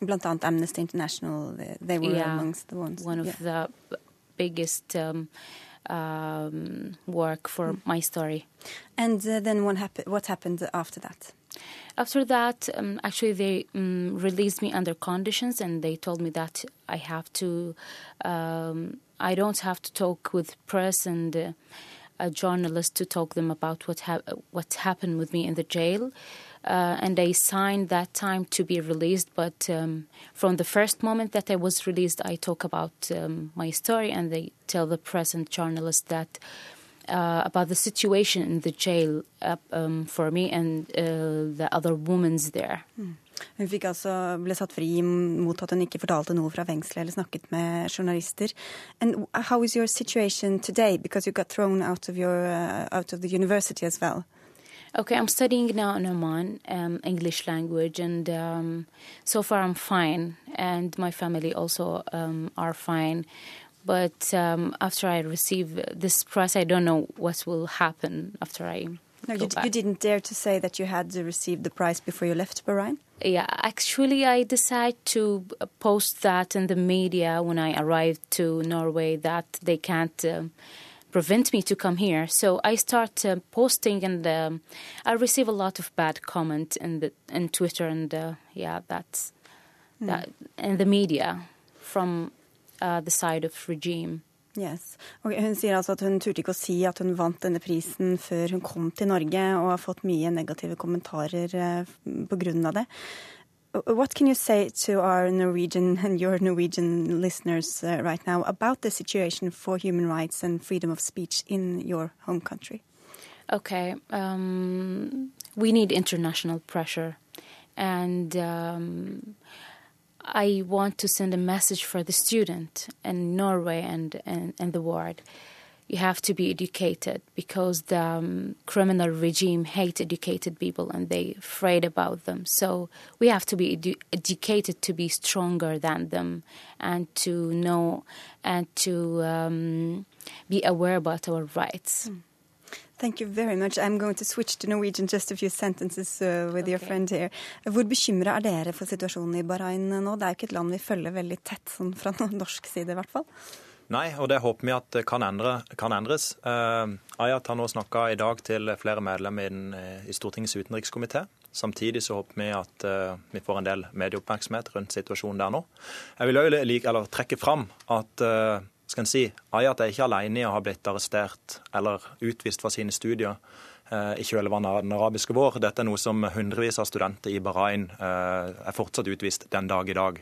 Blant annet Amnesty International, they were yeah, amongst the ones. One of yeah. the biggest um, um, work for mm. my story. And uh, then what, happen- what happened after that? After that, um, actually, they um, released me under conditions, and they told me that I have to, um, I don't have to talk with press and uh, a journalist to talk them about what ha- what happened with me in the jail uh, and I signed that time to be released. But um, from the first moment that I was released, I talk about um, my story, and they tell the present journalist that. Uh, about the situation in the jail uh, um, for me and uh, the other women there. Mm. Hun fikk altså, ble satt fri mot at hun ikke fortalte noe fra fengselet eller snakket med journalister. And how is your situation today? Because you got thrown out of, your, uh, out of the university as well. Okay, I'm studying now in Oman, um, English language, and um, so far I'm fine, and my family also um, are fine. But um, after I receive this prize, I don't know what will happen after I. No, you, you, didn't dare to say that you had received the prize before you left Bahrain? Yeah, actually, I decided to post that in the media when I arrived to Norway that they can't. Um, prevent me to come here. So I start uh, posting, and um, I receive a lot of bad comment in the in Twitter, and uh, yeah, that's mm. that, in the media from uh, the side of regime. Yes. Og hun sier altså at hun turte ikke å si at hun vant denne prisen før hun kom til Norge, og har fått mye negative kommentarer pga. grunn av det. What can you say to our Norwegian and your Norwegian listeners uh, right now about the situation for human rights and freedom of speech in your home country? Okay, um, we need international pressure, and um, I want to send a message for the student in Norway and and, and the world you have to be educated because the um, criminal regime hate educated people and they afraid about them. So we have to be edu educated to be stronger than them and to know and to um, be aware about our rights. Mm. Thank you very much. I'm going to switch to Norwegian just a few sentences uh, with okay. your friend here. Hvor bekymra er dere for situasjonen i Bahrain nå? Det er jo ikke et land vi følger veldig tett, sånn fra norsk side i hvert fall. Nei, og det håper vi at kan, endre, kan endres. Uh, Ayat har nå snakka i dag til flere medlemmer i, den, eh, i Stortingets utenrikskomité. Samtidig så håper vi at uh, vi får en del medieoppmerksomhet rundt situasjonen der nå. Jeg vil også like, eller trekke fram at uh, skal en si, Ayat er ikke alene i å ha blitt arrestert eller utvist fra sine studier i kjølvannet av den arabiske vår. Dette er noe som hundrevis av studenter i Bahrain er fortsatt utvist den dag i dag.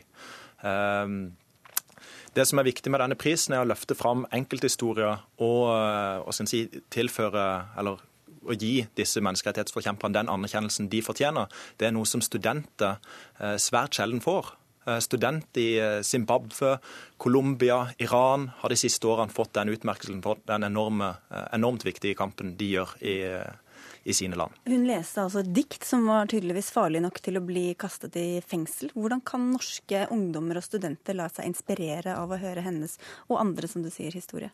Det som er viktig med denne prisen, er å løfte fram enkelthistorier og, eh, og si, tilføre eller å gi disse menneskerettighetsforkjemperne den anerkjennelsen de fortjener. Det er noe som studenter eh, svært sjelden får. Studenter student i Zimbabwe, Colombia, Iran har de siste årene fått den utmerkelsen for den enorme, enormt viktige kampen de gjør i, i sine land. Hun leste altså et dikt som var tydeligvis farlig nok til å bli kastet i fengsel. Hvordan kan norske ungdommer og studenter la seg inspirere av å høre hennes og andre, som du sier, historie?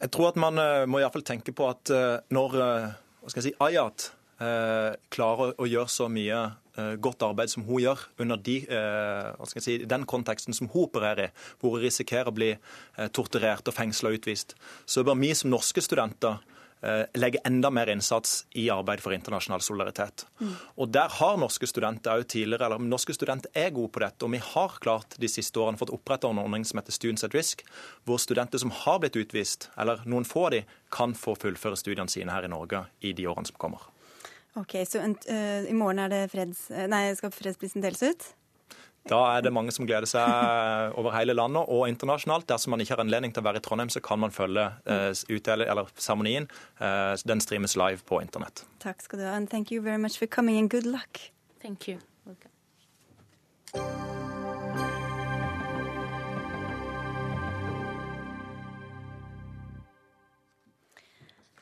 Jeg tror at man uh, må iallfall tenke på at uh, når uh, hva skal jeg si, Ayat klarer å gjøre så mye godt arbeid som hun gjør, under de, si, den konteksten som hun opererer i, hvor hun risikerer å bli torturert og fengsla og utvist, så bør vi som norske studenter Eh, legge enda mer innsats i arbeid for internasjonal solidaritet. Mm. Og Der har norske studenter også tidligere, eller norske studenter er gode på dette. Og vi har klart de siste årene fått oppretta en ordning som heter Students at Risk, hvor studenter som har blitt utvist, eller noen få av de, kan få fullføre studiene sine her i Norge i de årene som kommer. Ok, Så uh, i morgen er det freds, nei, skal fredsprisen deles ut? Da er det mange som gleder seg over hele landet og internasjonalt. Dersom man ikke har anledning til å være i Trondheim, så kan man følge uh, seremonien. Uh, den streames live på internett. Takk skal du ha, and thank you very much for coming and good luck. Thank you. Okay.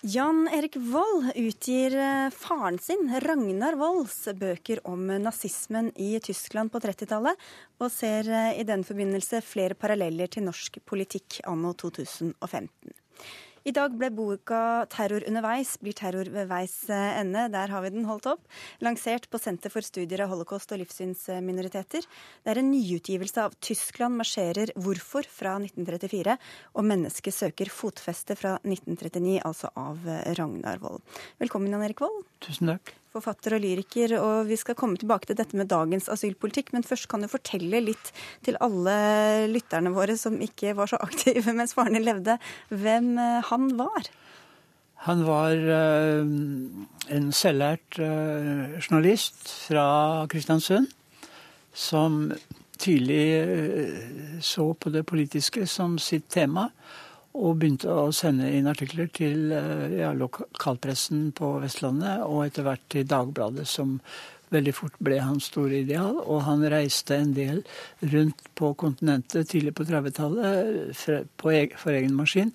Jan Erik Vold utgir eh, faren sin, Ragnar Volds, bøker om nazismen i Tyskland på 30-tallet, og ser eh, i den forbindelse flere paralleller til norsk politikk anno 2015. I dag ble boka 'Terror underveis blir terror ved veis eh, ende', der har vi den holdt opp, lansert på Senter for studier av holocaust og livssynsminoriteter. Det er en nyutgivelse av 'Tyskland marsjerer hvorfor' fra 1934 og 'Mennesket søker fotfeste' fra 1939, altså av Ragnar Wold. Velkommen, Jan Erik Vold. Tusen takk forfatter og lyriker, og vi skal komme tilbake til dette med dagens asylpolitikk. Men først kan du fortelle litt til alle lytterne våre som ikke var så aktive mens faren din levde, hvem eh, han var? Han var uh, en selvlært uh, journalist fra Kristiansund som tidlig så på det politiske som sitt tema og begynte å sende inn artikler til eh, ja, lokalpressen på Vestlandet, og etter hvert til Dagbladet, som veldig fort ble hans store ideal. Og han reiste en del rundt på kontinentet tidlig på 30-tallet for egen maskin.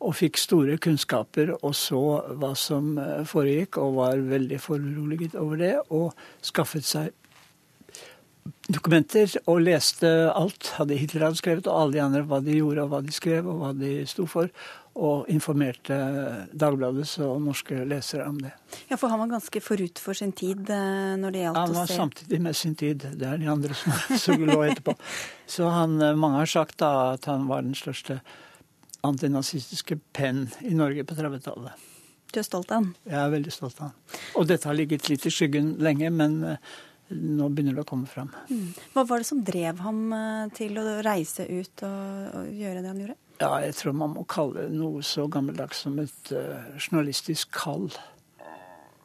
Og fikk store kunnskaper og så hva som eh, foregikk, og var veldig foruroliget over det. Og skaffet seg dokumenter og leste alt hadde Hitler hadde skrevet, og alle de andre hva de gjorde og hva de skrev og hva de sto for. Og informerte Dagbladets og norske lesere om det. Ja, For han var ganske forut for sin tid eh, når det gjaldt å se Han var samtidig med sin tid. Det er de andre som, som lå etterpå. Så han, eh, mange har sagt da at han var den største antinazistiske penn i Norge på 30-tallet. Du er stolt av han? Jeg er veldig stolt av han. Og dette har ligget litt i skyggen lenge, men eh, nå begynner det å komme fram. Mm. Hva var det som drev ham eh, til å reise ut og, og, gjøre det han gjorde? Ja, Jeg tror man må kalle det noe så gammeldags som et uh, journalistisk kall.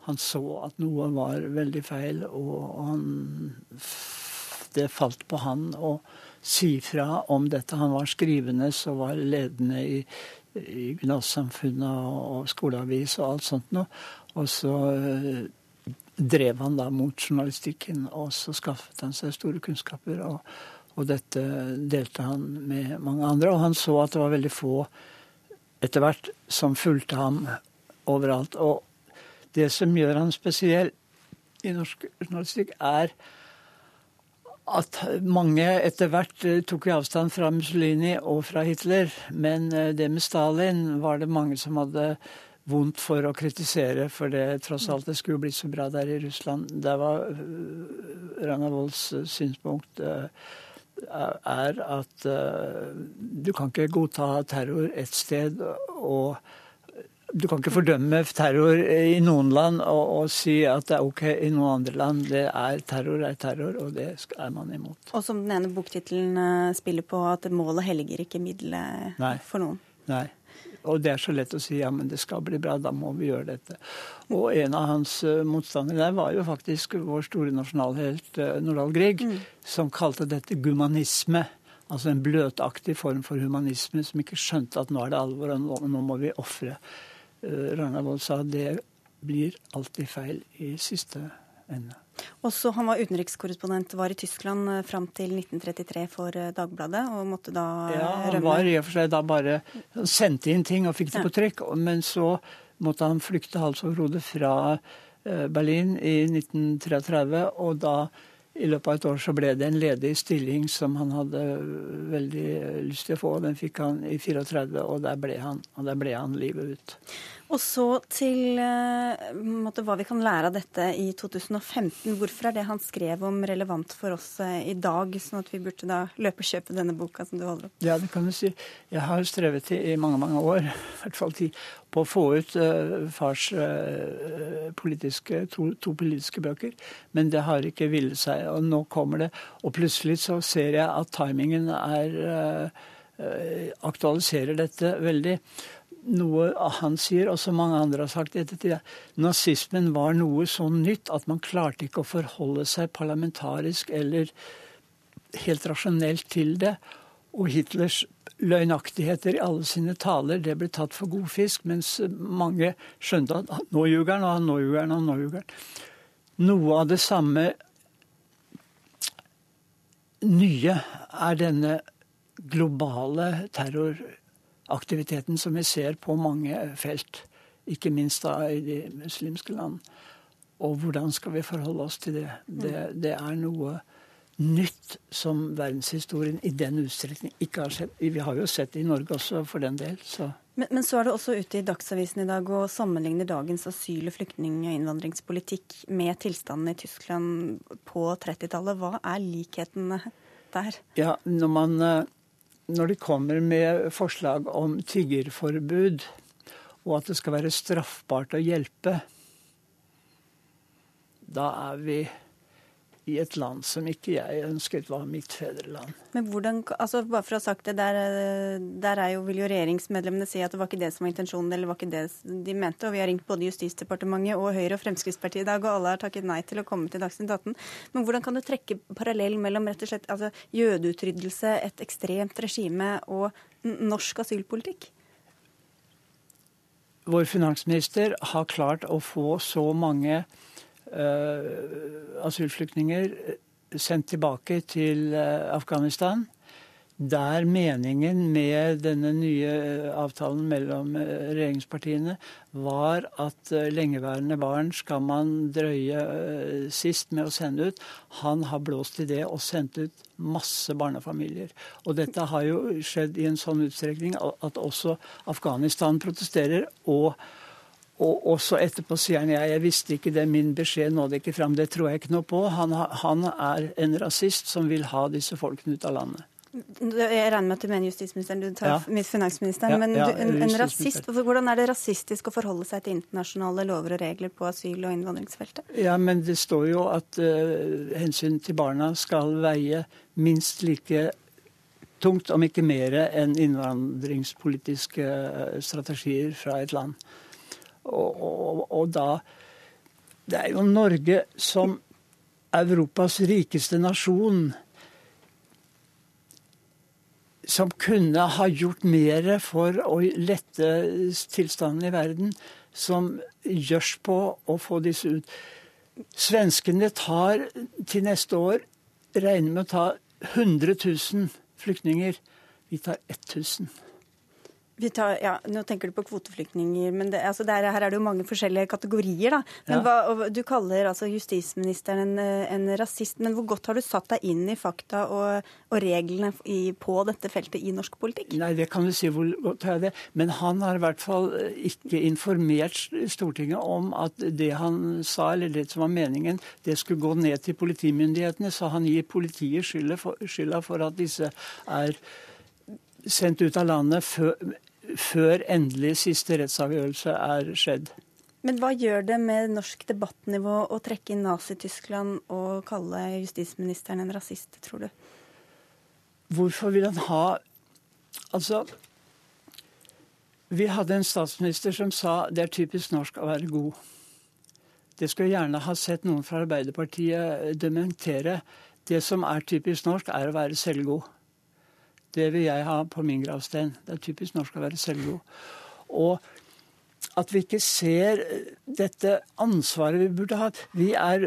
Han så at noe var veldig feil, og han, det falt på han å si fra om dette. Han var skrivende så var ledende i, i Gymnassamfunnet og skoleavis og alt sånt noe. Og så uh, drev han da mot journalistikken, og så skaffet han seg store kunnskaper. Og, og, dette delte han med mange andre. Og han så at det var veldig få etter hvert som fulgte ham overalt. Og det som gjør han spesiell i norsk journalistikk, er at mange etter hvert eh, tok avstand fra Mussolini og fra Hitler. Men eh, det med Stalin var det mange som hadde vondt for å kritisere, for det tross alt det skulle blitt så bra der i Russland. Det var uh, Ragnar Wolds uh, synspunkt uh, er at du kan ikke godta terror ett sted og du kan ikke fordømme terror i noen land og, og, si at det er OK i noen andre land. Det er terror er terror, og det er man imot. Og som den ene boktittelen spiller på, at målet helliger ikke middelet for noen. Nei. Og det er så lett å si ja, men det skal bli bra, da må vi gjøre dette. Og en av hans uh, motstandere der var jo faktisk vår store nasjonalhelt uh, Nordahl Grieg, mm. som kalte dette gumanisme. Altså en bløtaktig form for humanisme som ikke skjønte at nå er det alvor, og nå, må vi ofre. Uh, Ragnar Wold sa det blir alltid feil i siste ende. Også Han var utenrikskorrespondent, var i Tyskland eh, fram til 1933 for eh, Dagbladet, og måtte da rømme. Ja, Han var i og for seg da bare sendte inn ting og fikk det på trykk, men så måtte han flykte hals over hode fra eh, Berlin i 1933, og da i løpet av et år så ble det en ledig stilling som han hadde veldig lyst til å få. Den fikk han i 34, og der ble han, og der ble han livet ut. Og så til uh, måtte, hva vi kan lære av dette i 2015. Hvorfor er det han skrev om relevant for oss uh, i dag, sånn at vi burde da løpe og kjøpe denne boka som du holder opp? Ja, det kan du si. Jeg har strevet i mange, mange år, i hvert fall ti, på å få ut uh, fars politiske, to, to, politiske bøker. Men det har ikke villet seg, og nå kommer det. Og plutselig så ser jeg at timingen er aktualiserer dette veldig noe han sier, og som mange andre har sagt ettertid, nazismen var noe så nytt at man klarte ikke å forholde seg parlamentarisk eller helt rasjonelt til det. Og Hitlers løgnaktigheter i alle sine taler det ble tatt for god fisk, mens mange skjønte at nå ljuger han, og nå ljuger han, og nå ljuger han. Noe av det samme nye er denne globale terror aktiviteten som vi ser på mange felt, ikke minst da i de muslimske land. Og hvordan skal vi forholde oss til det? Det, det er noe nytt som verdenshistorien i den utstrekning ikke har sett. Vi har jo sett det i Norge også, for den del. så... Men, men, så er det også ute i Dagsavisen i dag og sammenligner dagens asyl-, flyktning- og innvandringspolitikk med tilstanden i Tyskland på 30-tallet. Hva er likhetene der? Ja, når man eh, når de kommer med forslag om tiggerforbud, og at det skal være straffbart å hjelpe, da er vi i et land som ikke jeg ønsket var mitt fedreland. Men hvordan, altså bare for å ha sagt det, Der, der jo, vil jo regjeringsmedlemmene si at det var ikke det som var intensjonen, eller var ikke det de mente. og Vi har ringt både Justisdepartementet og Høyre og Fremskrittspartiet i dag, og alle har takket nei til å komme til Dagsnytt 18. Men hvordan kan du trekke parallell mellom rett og slett altså, jødeutryddelse, et ekstremt regime og norsk asylpolitikk? Vår finansminister har klart å få så mange Eh, asylflyktninger sendt tilbake til eh, Afghanistan. Der meningen med denne nye eh, avtalen mellom regjeringspartiene var at lengeværende barn skal man drøye sist med å sende ut. Han har blåst i det og sendt ut masse barnefamilier. Og dette har jo skjedd i en sånn utstrekning at også Afghanistan protesterer. og og også etterpå sier han ja, jeg visste ikke det, min beskjed nådde ikke fram. Det tror jeg ikke noe på. Han, han, er en rasist som vil ha disse folkene ut av landet. Jeg regner med at du mener justisministeren, du tar ja. finansministeren. Ja, men ja, du, en, en rasist, hvordan er det rasistisk å forholde seg til internasjonale lover og regler på asyl- og innvandringsfeltet? Ja, men det står jo at uh, hensyn til barna skal veie minst like tungt, om ikke mer, enn innvandringspolitiske eh, strategier fra et land. Og, og, og da Det er jo Norge som Europas rikeste nasjon som kunne ha gjort mer for å lette tilstanden i verden, som gjørs på å få disse ut. Svenskene tar til neste år regner med å ta 100 000 flyktninger. Vi tar 1000. Tar, ja, nå tenker du på kvoteflyktninger, men det, altså der, her er det jo mange forskjellige kategorier. da. Men ja. hva, Du kaller altså justisministeren en, en, rasist, men hvor godt har du satt deg inn i fakta og, og reglene i, på dette feltet i norsk politikk? Nei, det kan du si hvor godt har jeg det. Men han har i hvert fall ikke informert Stortinget om at det han sa, eller det som var meningen, det skulle gå ned til politimyndighetene. Så han gir politiet skylda for, skylda for at disse er sendt ut av landet før, før endelig siste rettsavgjørelse er skjedd. Men hva gjør det med norsk debattnivå å trekke inn Nazi-Tyskland og kalle justisministeren en rasist, tror du? Hvorfor vil han ha Altså, vi hadde en statsminister som sa det er typisk norsk å være god. Det skulle jeg gjerne ha sett noen fra Arbeiderpartiet dementere. Det som er typisk norsk, er å være selvgod. Det vil jeg ha på min gravstein. Det er typisk norsk å være selvgod. Og at vi ikke ser dette ansvaret vi burde hatt. Vi er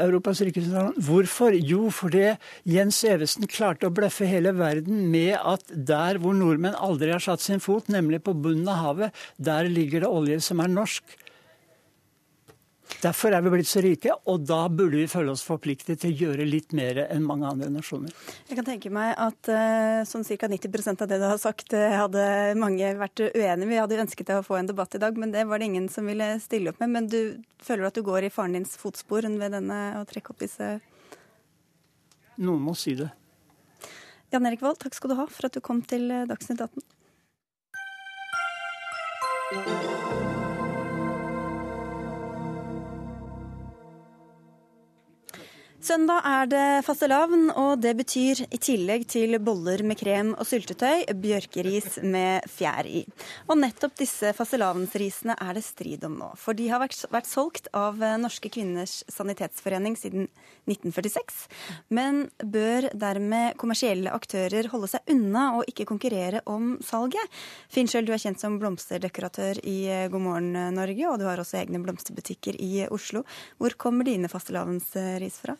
Europas rikeste land. Hvorfor? Jo, fordi Jens Evesen klarte å bløffe hele verden med at der hvor nordmenn aldri har satt sin fot, nemlig på bunnen av havet, der ligger det olje som er norsk. Derfor er vi blitt så rike, og da burde vi føle oss forpliktet til å gjøre litt mer enn mange andre nasjoner. Jeg kan tenke meg at uh, sånn ca. 90% av det du har sagt, uh, hadde mange vært uenig i. Vi hadde ønsket å få en debatt i dag, men det var det ingen som ville stille opp med. Men du føler at du går i faren dins fotspor ved denne å trekke opp disse Noen må si det. Jan Erik Vold, takk skal du ha for at du kom til eh, Dagsnytt 18. Søndag er det fastelavn, og det betyr i tillegg til boller med krem og syltetøy, bjørkeris med fjær i. Og nettopp disse fastelavnsrisene er det strid om nå. For de har vært, solgt av Norske kvinners sanitetsforening siden 1946. Men bør dermed kommersielle aktører holde seg unna og ikke konkurrere om salget? Finnskjøl, du er kjent som blomsterdekoratør i God morgen Norge, og du har også egne blomsterbutikker i Oslo. Hvor kommer dine fastelavnsris fra?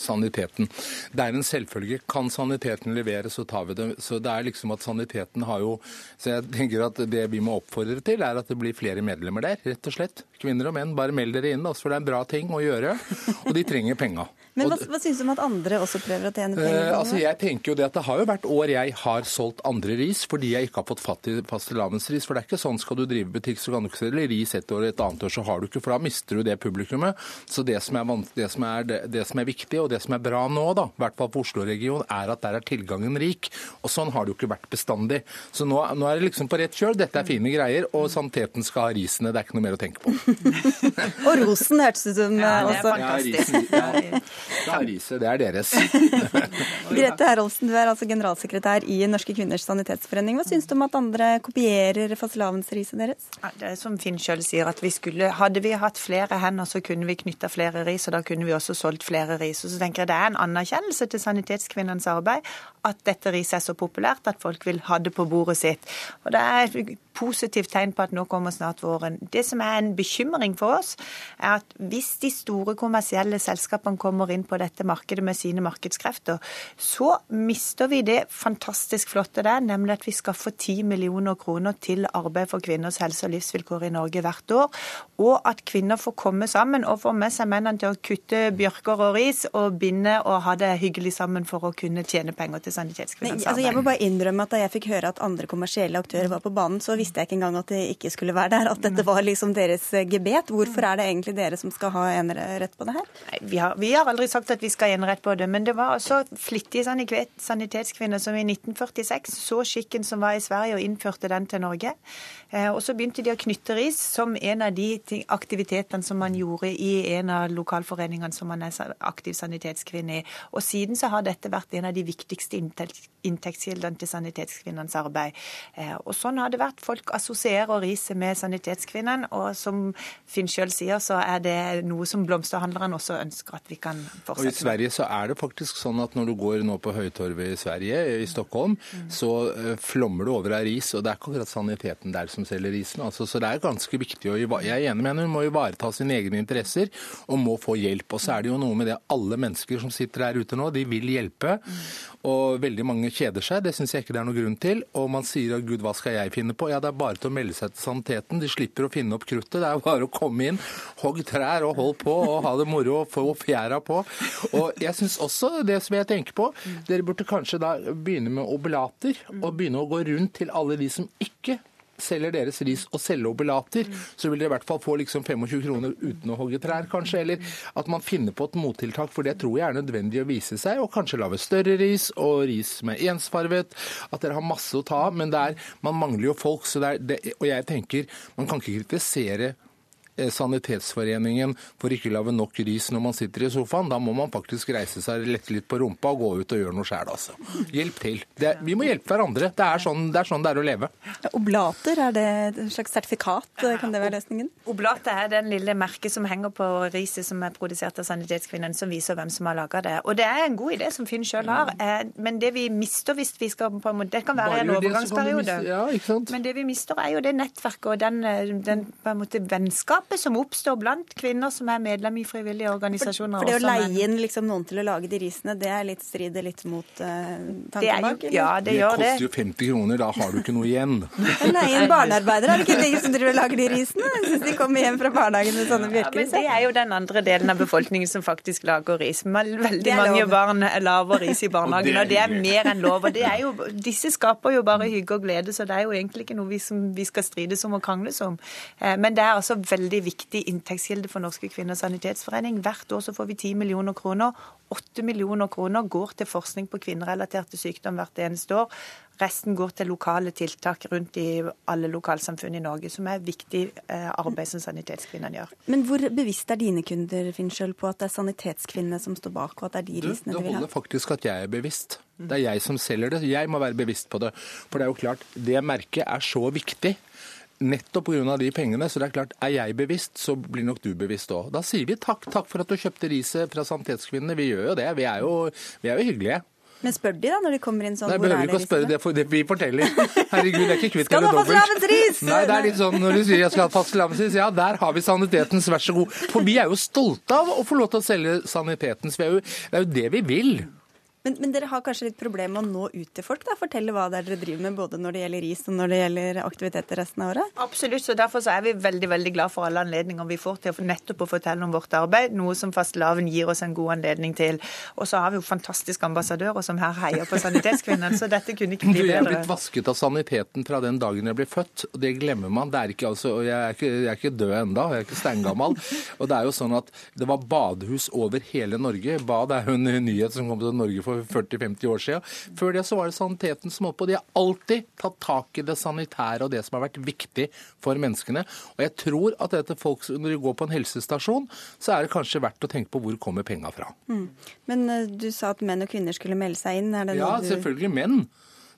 Saniteten. Det er en selvfølge. Kan saniteten levere, så tar vi det. Så det er liksom at saniteten har jo Så jeg tenker at det vi må oppfordre til, er at det blir flere medlemmer der, rett og slett. Kvinner og menn, bare meld dere inn, også, for det er en bra ting å gjøre. Og de trenger penga. Men hva, hva syns du om at andre også prøver å tjene penger? Eh, altså jeg tenker jo Det at det har jo vært år jeg har solgt andre ris fordi jeg ikke har fått fatt i fastelavnsris. For det er ikke sånn skal du drive butikk, så kan du ikke selge ris et år, et annet år så har du ikke. For da mister du det publikummet. Så det som er, det som er, det, det som er viktig, og det som er bra nå, da, i hvert fall for Oslo-regionen, er at der er tilgangen rik. Og sånn har det jo ikke vært bestandig. Så nå, nå er det liksom på rett kjøl. Dette er fine greier, og saniteten skal ha risene. Det er ikke noe mer å tenke på. og rosen hørtes ut som ja, også. Ja, risen, ja. ja, riset, det er deres. Grete Herolsen, du er altså generalsekretær i Norske kvinners sanitetsforening. Hva syns du om at andre kopierer fastelavnsriset deres? Ja, det er som Finn sjøl sier, at vi skulle, hadde vi hatt flere hender, så kunne vi knytta flere ris, og da kunne vi også solgt flere ris. Og så tenker jeg det er en anerkjennelse til Sanitetskvinnenes arbeid at dette riset er så populært at folk vil ha det på bordet sitt. Og Det er et positivt tegn på at nå kommer snart våren. Det som er en bekymring for oss, er at hvis de store kommersielle selskapene kommer inn på dette markedet med sine markedskrefter, så mister vi det fantastisk flotte det er, nemlig at vi skaffer 10 millioner kroner til arbeid for kvinners helse og livsvilkår i Norge hvert år, og at kvinner får komme sammen og få med seg mennene til å kutte bjørker og ris og og binde og ha det hyggelig sammen for å kunne tjene penger til Sanitetskvinnens altså, jeg må bare innrømme at Da jeg fikk høre at andre kommersielle aktører var på banen, så visste jeg ikke engang at de ikke skulle være der. At dette var liksom deres gebet. Hvorfor er det egentlig dere som skal ha enerett på det her? Nei, vi, har, vi har aldri sagt at vi skal ha enerett på det, men det var altså flittige sanitetskvinner som i 1946 så skikken som var i Sverige og innførte den til Norge. Eh, og så begynte de å knytte ris som en av de aktivitetene som man gjorde i en av lokalforeningene som man er aktiv sanitetskvinne i. Og siden så har dette vært en av de viktigste inntektskildene til sanitetskvinnenes arbeid. Eh, og sånn har det vært. Folk assosierer riset med sanitetskvinnen, og som Finn sjøl sier, så er det noe som blomsterhandleren også ønsker at vi kan fortsette med. Og I Sverige så er det faktisk sånn at når du går nå på Høytorvet i Sverige, i Stockholm, mm. så uh, flommer det over av ris. Og det er ikke akkurat saniteten der som selger risen. Altså, så det er ganske viktig å Jeg er enig med henne, hun må ivareta sine egne interesser og må få hjelp. Og så er det jo noe med det alle mennesker som sitter der ute nå, de vil hjelpe. Og veldig mange kjeder seg, det syns jeg ikke det er noen grunn til. Og man sier at gud, hva skal jeg finne på? Ja, det er bare til å melde seg til saniteten. De slipper å finne opp kruttet. Det er bare å komme inn, hogg trær og hold på og ha det moro og få fjæra på. Og jeg syns også det som jeg tenker på, dere burde kanskje da begynne med oblater. Og begynne å gå rundt til alle de som ikke selger deres ris og selger obelater, så vil dere i hvert fall få liksom 25 kroner uten å hogge trær, kanskje. Eller at man finner på et mottiltak, for det tror jeg er nødvendig å vise seg. Og kanskje lage større ris og ris med ensfarvet. At dere har masse å ta av. Men er, man mangler jo folk. Så det er, det, og jeg tenker, man kan ikke kritisere Sanitetsforeningen for ikke å lage nok ris når man sitter i sofaen. Da må man faktisk reise seg, lette litt på rumpa og gå ut og gjøre noe sjæl, altså. Hjelp til. Det, vi må hjelpe hverandre. Det er, sånn, det er, sånn, det er å leve. Oblater, er det et slags sertifikat? Kan det være løsningen? Oblater er den lille merket som henger på riset som er produsert av Sanitetskvinnen, som viser hvem som har laga det. Og det er en god idé som Finn sjøl har. Eh, men det vi mister hvis vi skal på en måte Det kan være en overgangsperiode. Ja, men det vi mister, er jo det nettverket og den, eh, den på en måte vennskap gapet som oppstår blant kvinner som er medlem i frivillige organisasjoner. For, for det å leie inn liksom noen til å lage de risene, det er litt strider litt mot uh, tanken bak? Ja, det, det gjør det. Det koster jo 50 kroner, da har du ikke noe igjen. Leie inn barnearbeidere, er det ikke de som driver og lager de risene? Jeg syns de kommer hjem fra barnehagen med sånne bjørkeris. Ja, det er jo den andre delen av befolkningen som faktisk lager ris. Veldig mange barn lager ris i barnehagen, og det er mer enn lov. Og det er jo, disse skaper jo bare hygge og glede, så det er jo egentlig ikke noe vi, som, vi skal strides om og krangles om. Eh, men det er altså veldig viktig inntektskilde for Norske kvinners sanitetsforening. Hvert år så får vi 10 millioner kroner. 8 millioner kroner går til forskning på kvinnerelaterte sykdom hvert eneste år. Resten går til lokale tiltak rundt i alle lokalsamfunn i Norge, som er viktig eh, arbeid som sanitetskvinnene gjør. Men hvor bevisst er dine kunder Finn, på at det er sanitetskvinnene som står bak, og at det er de risene de vil ha? Det holder faktisk at jeg er bevisst. Det er jeg som selger det. Jeg må være bevisst på det. For det er jo klart, det merket er så viktig nettopp pga. de pengene. Så det er klart, er jeg bevisst, så blir nok du bevisst òg. Da sier vi takk, takk for at du kjøpte riset fra Sanitetskvinnene. Vi gjør jo det. Vi er jo, vi er jo hyggelige. Men spør de da, når de kommer inn sånn? Nei, behøver ikke å spørre det, for det vi forteller. Herregud, det er ikke kvitt eller dobbelt. Skal du ha fastelavnsris? Nei, det er litt sånn når du sier jeg skal ha fastelavnsris, ja, der har vi sanitetens, vær så god. For vi er jo stolte av å få lov til å selge sanitetens. det er jo det vi vil. Men, men, dere har kanskje litt problemer med å nå ut til folk? da, Fortelle hva det er dere driver med, både når det gjelder ris og når det gjelder aktiviteter resten av året? Absolutt, så derfor så er vi veldig veldig glad for alle anledninger vi får til nettopp å fortelle om vårt arbeid, noe som fastelavn gir oss en god anledning til. Og så har vi jo fantastiske ambassadører som her heier på Sanitetskvinnen, så dette kunne ikke bli bedre. Du er blitt vasket av saniteten fra den dagen jeg ble født, og det glemmer man. Det er ikke, altså, og jeg er ikke, jeg er ikke død ennå, jeg er ikke steingammal. Og det er jo sånn at det var badehus over hele Norge. Bad er jo en nyhet som kom til Norge for 40-50 år siden. Før det så var det saniteten som holdt på. De har alltid tatt tak i det sanitære og det som har vært viktig for menneskene. Og jeg tror at dette folk, når de går på en helsestasjon, så er det kanskje verdt å tenke på hvor kommer penga fra. Mm. Men uh, du sa at menn og kvinner skulle melde seg inn. ja, du... selvfølgelig menn.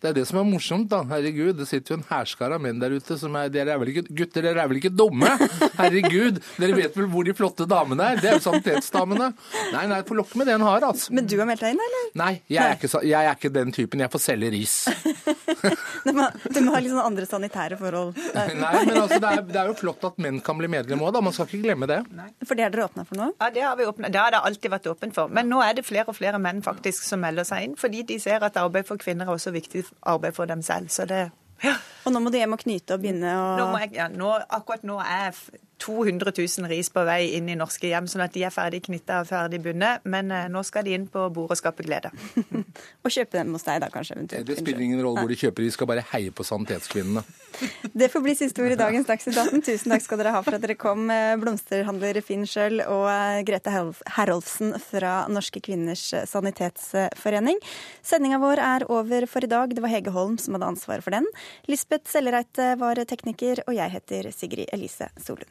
Det er det som er morsomt, da. Herregud, det sitter jo en hærskare av menn der ute som er Dere er vel ikke gutter, dere er vel ikke dumme? Herregud, dere vet vel hvor de flotte damene er? Det er jo sanitetsdamene. Nei, nei, få lokke med det en har, altså. Men du har meldt deg inn, eller? Nei, jeg er, ikke, jeg er ikke den typen. Jeg får selge ris. du, må, du må ha litt sånn andre sanitære forhold. nei, men altså, det er, det er, jo flott at menn kan bli medlem òg, da. Man skal ikke glemme det. Nei. For det har dere åpna for nå? Ja, det har vi åpnet. Det har det alltid vært åpent for. Men nå er det flere og flere menn faktisk som melder seg inn, fordi de ser at arbeid for kvinner er også viktig arbeid for dem selv. Så det ja. Og nå må du hjem og knyte og begynne og nå jeg, ja, nå, Akkurat nå er jeg 200 000 ris på vei inn i norske hjem, sånn at de er ferdig knytta og ferdig bundet. Men eh, nå skal de inn på bordet og skape glede. og kjøpe dem hos deg, da kanskje? eventuelt. Det spiller ingen rolle hvor de kjøper, de skal bare heie på sanitetskvinnene. Det får bli siste ord i dagens Dagsnytt 18. Tusen takk skal dere ha for at dere kom, eh, blomsterhandler Finn Schjøll og eh, Grete Herolfsen fra Norske kvinners sanitetsforening. Sendinga vår er over for i dag. Det var Hege Holm som hadde ansvaret for den. Lisbeth Sellereite var tekniker, og jeg heter Sigrid Elise Solund.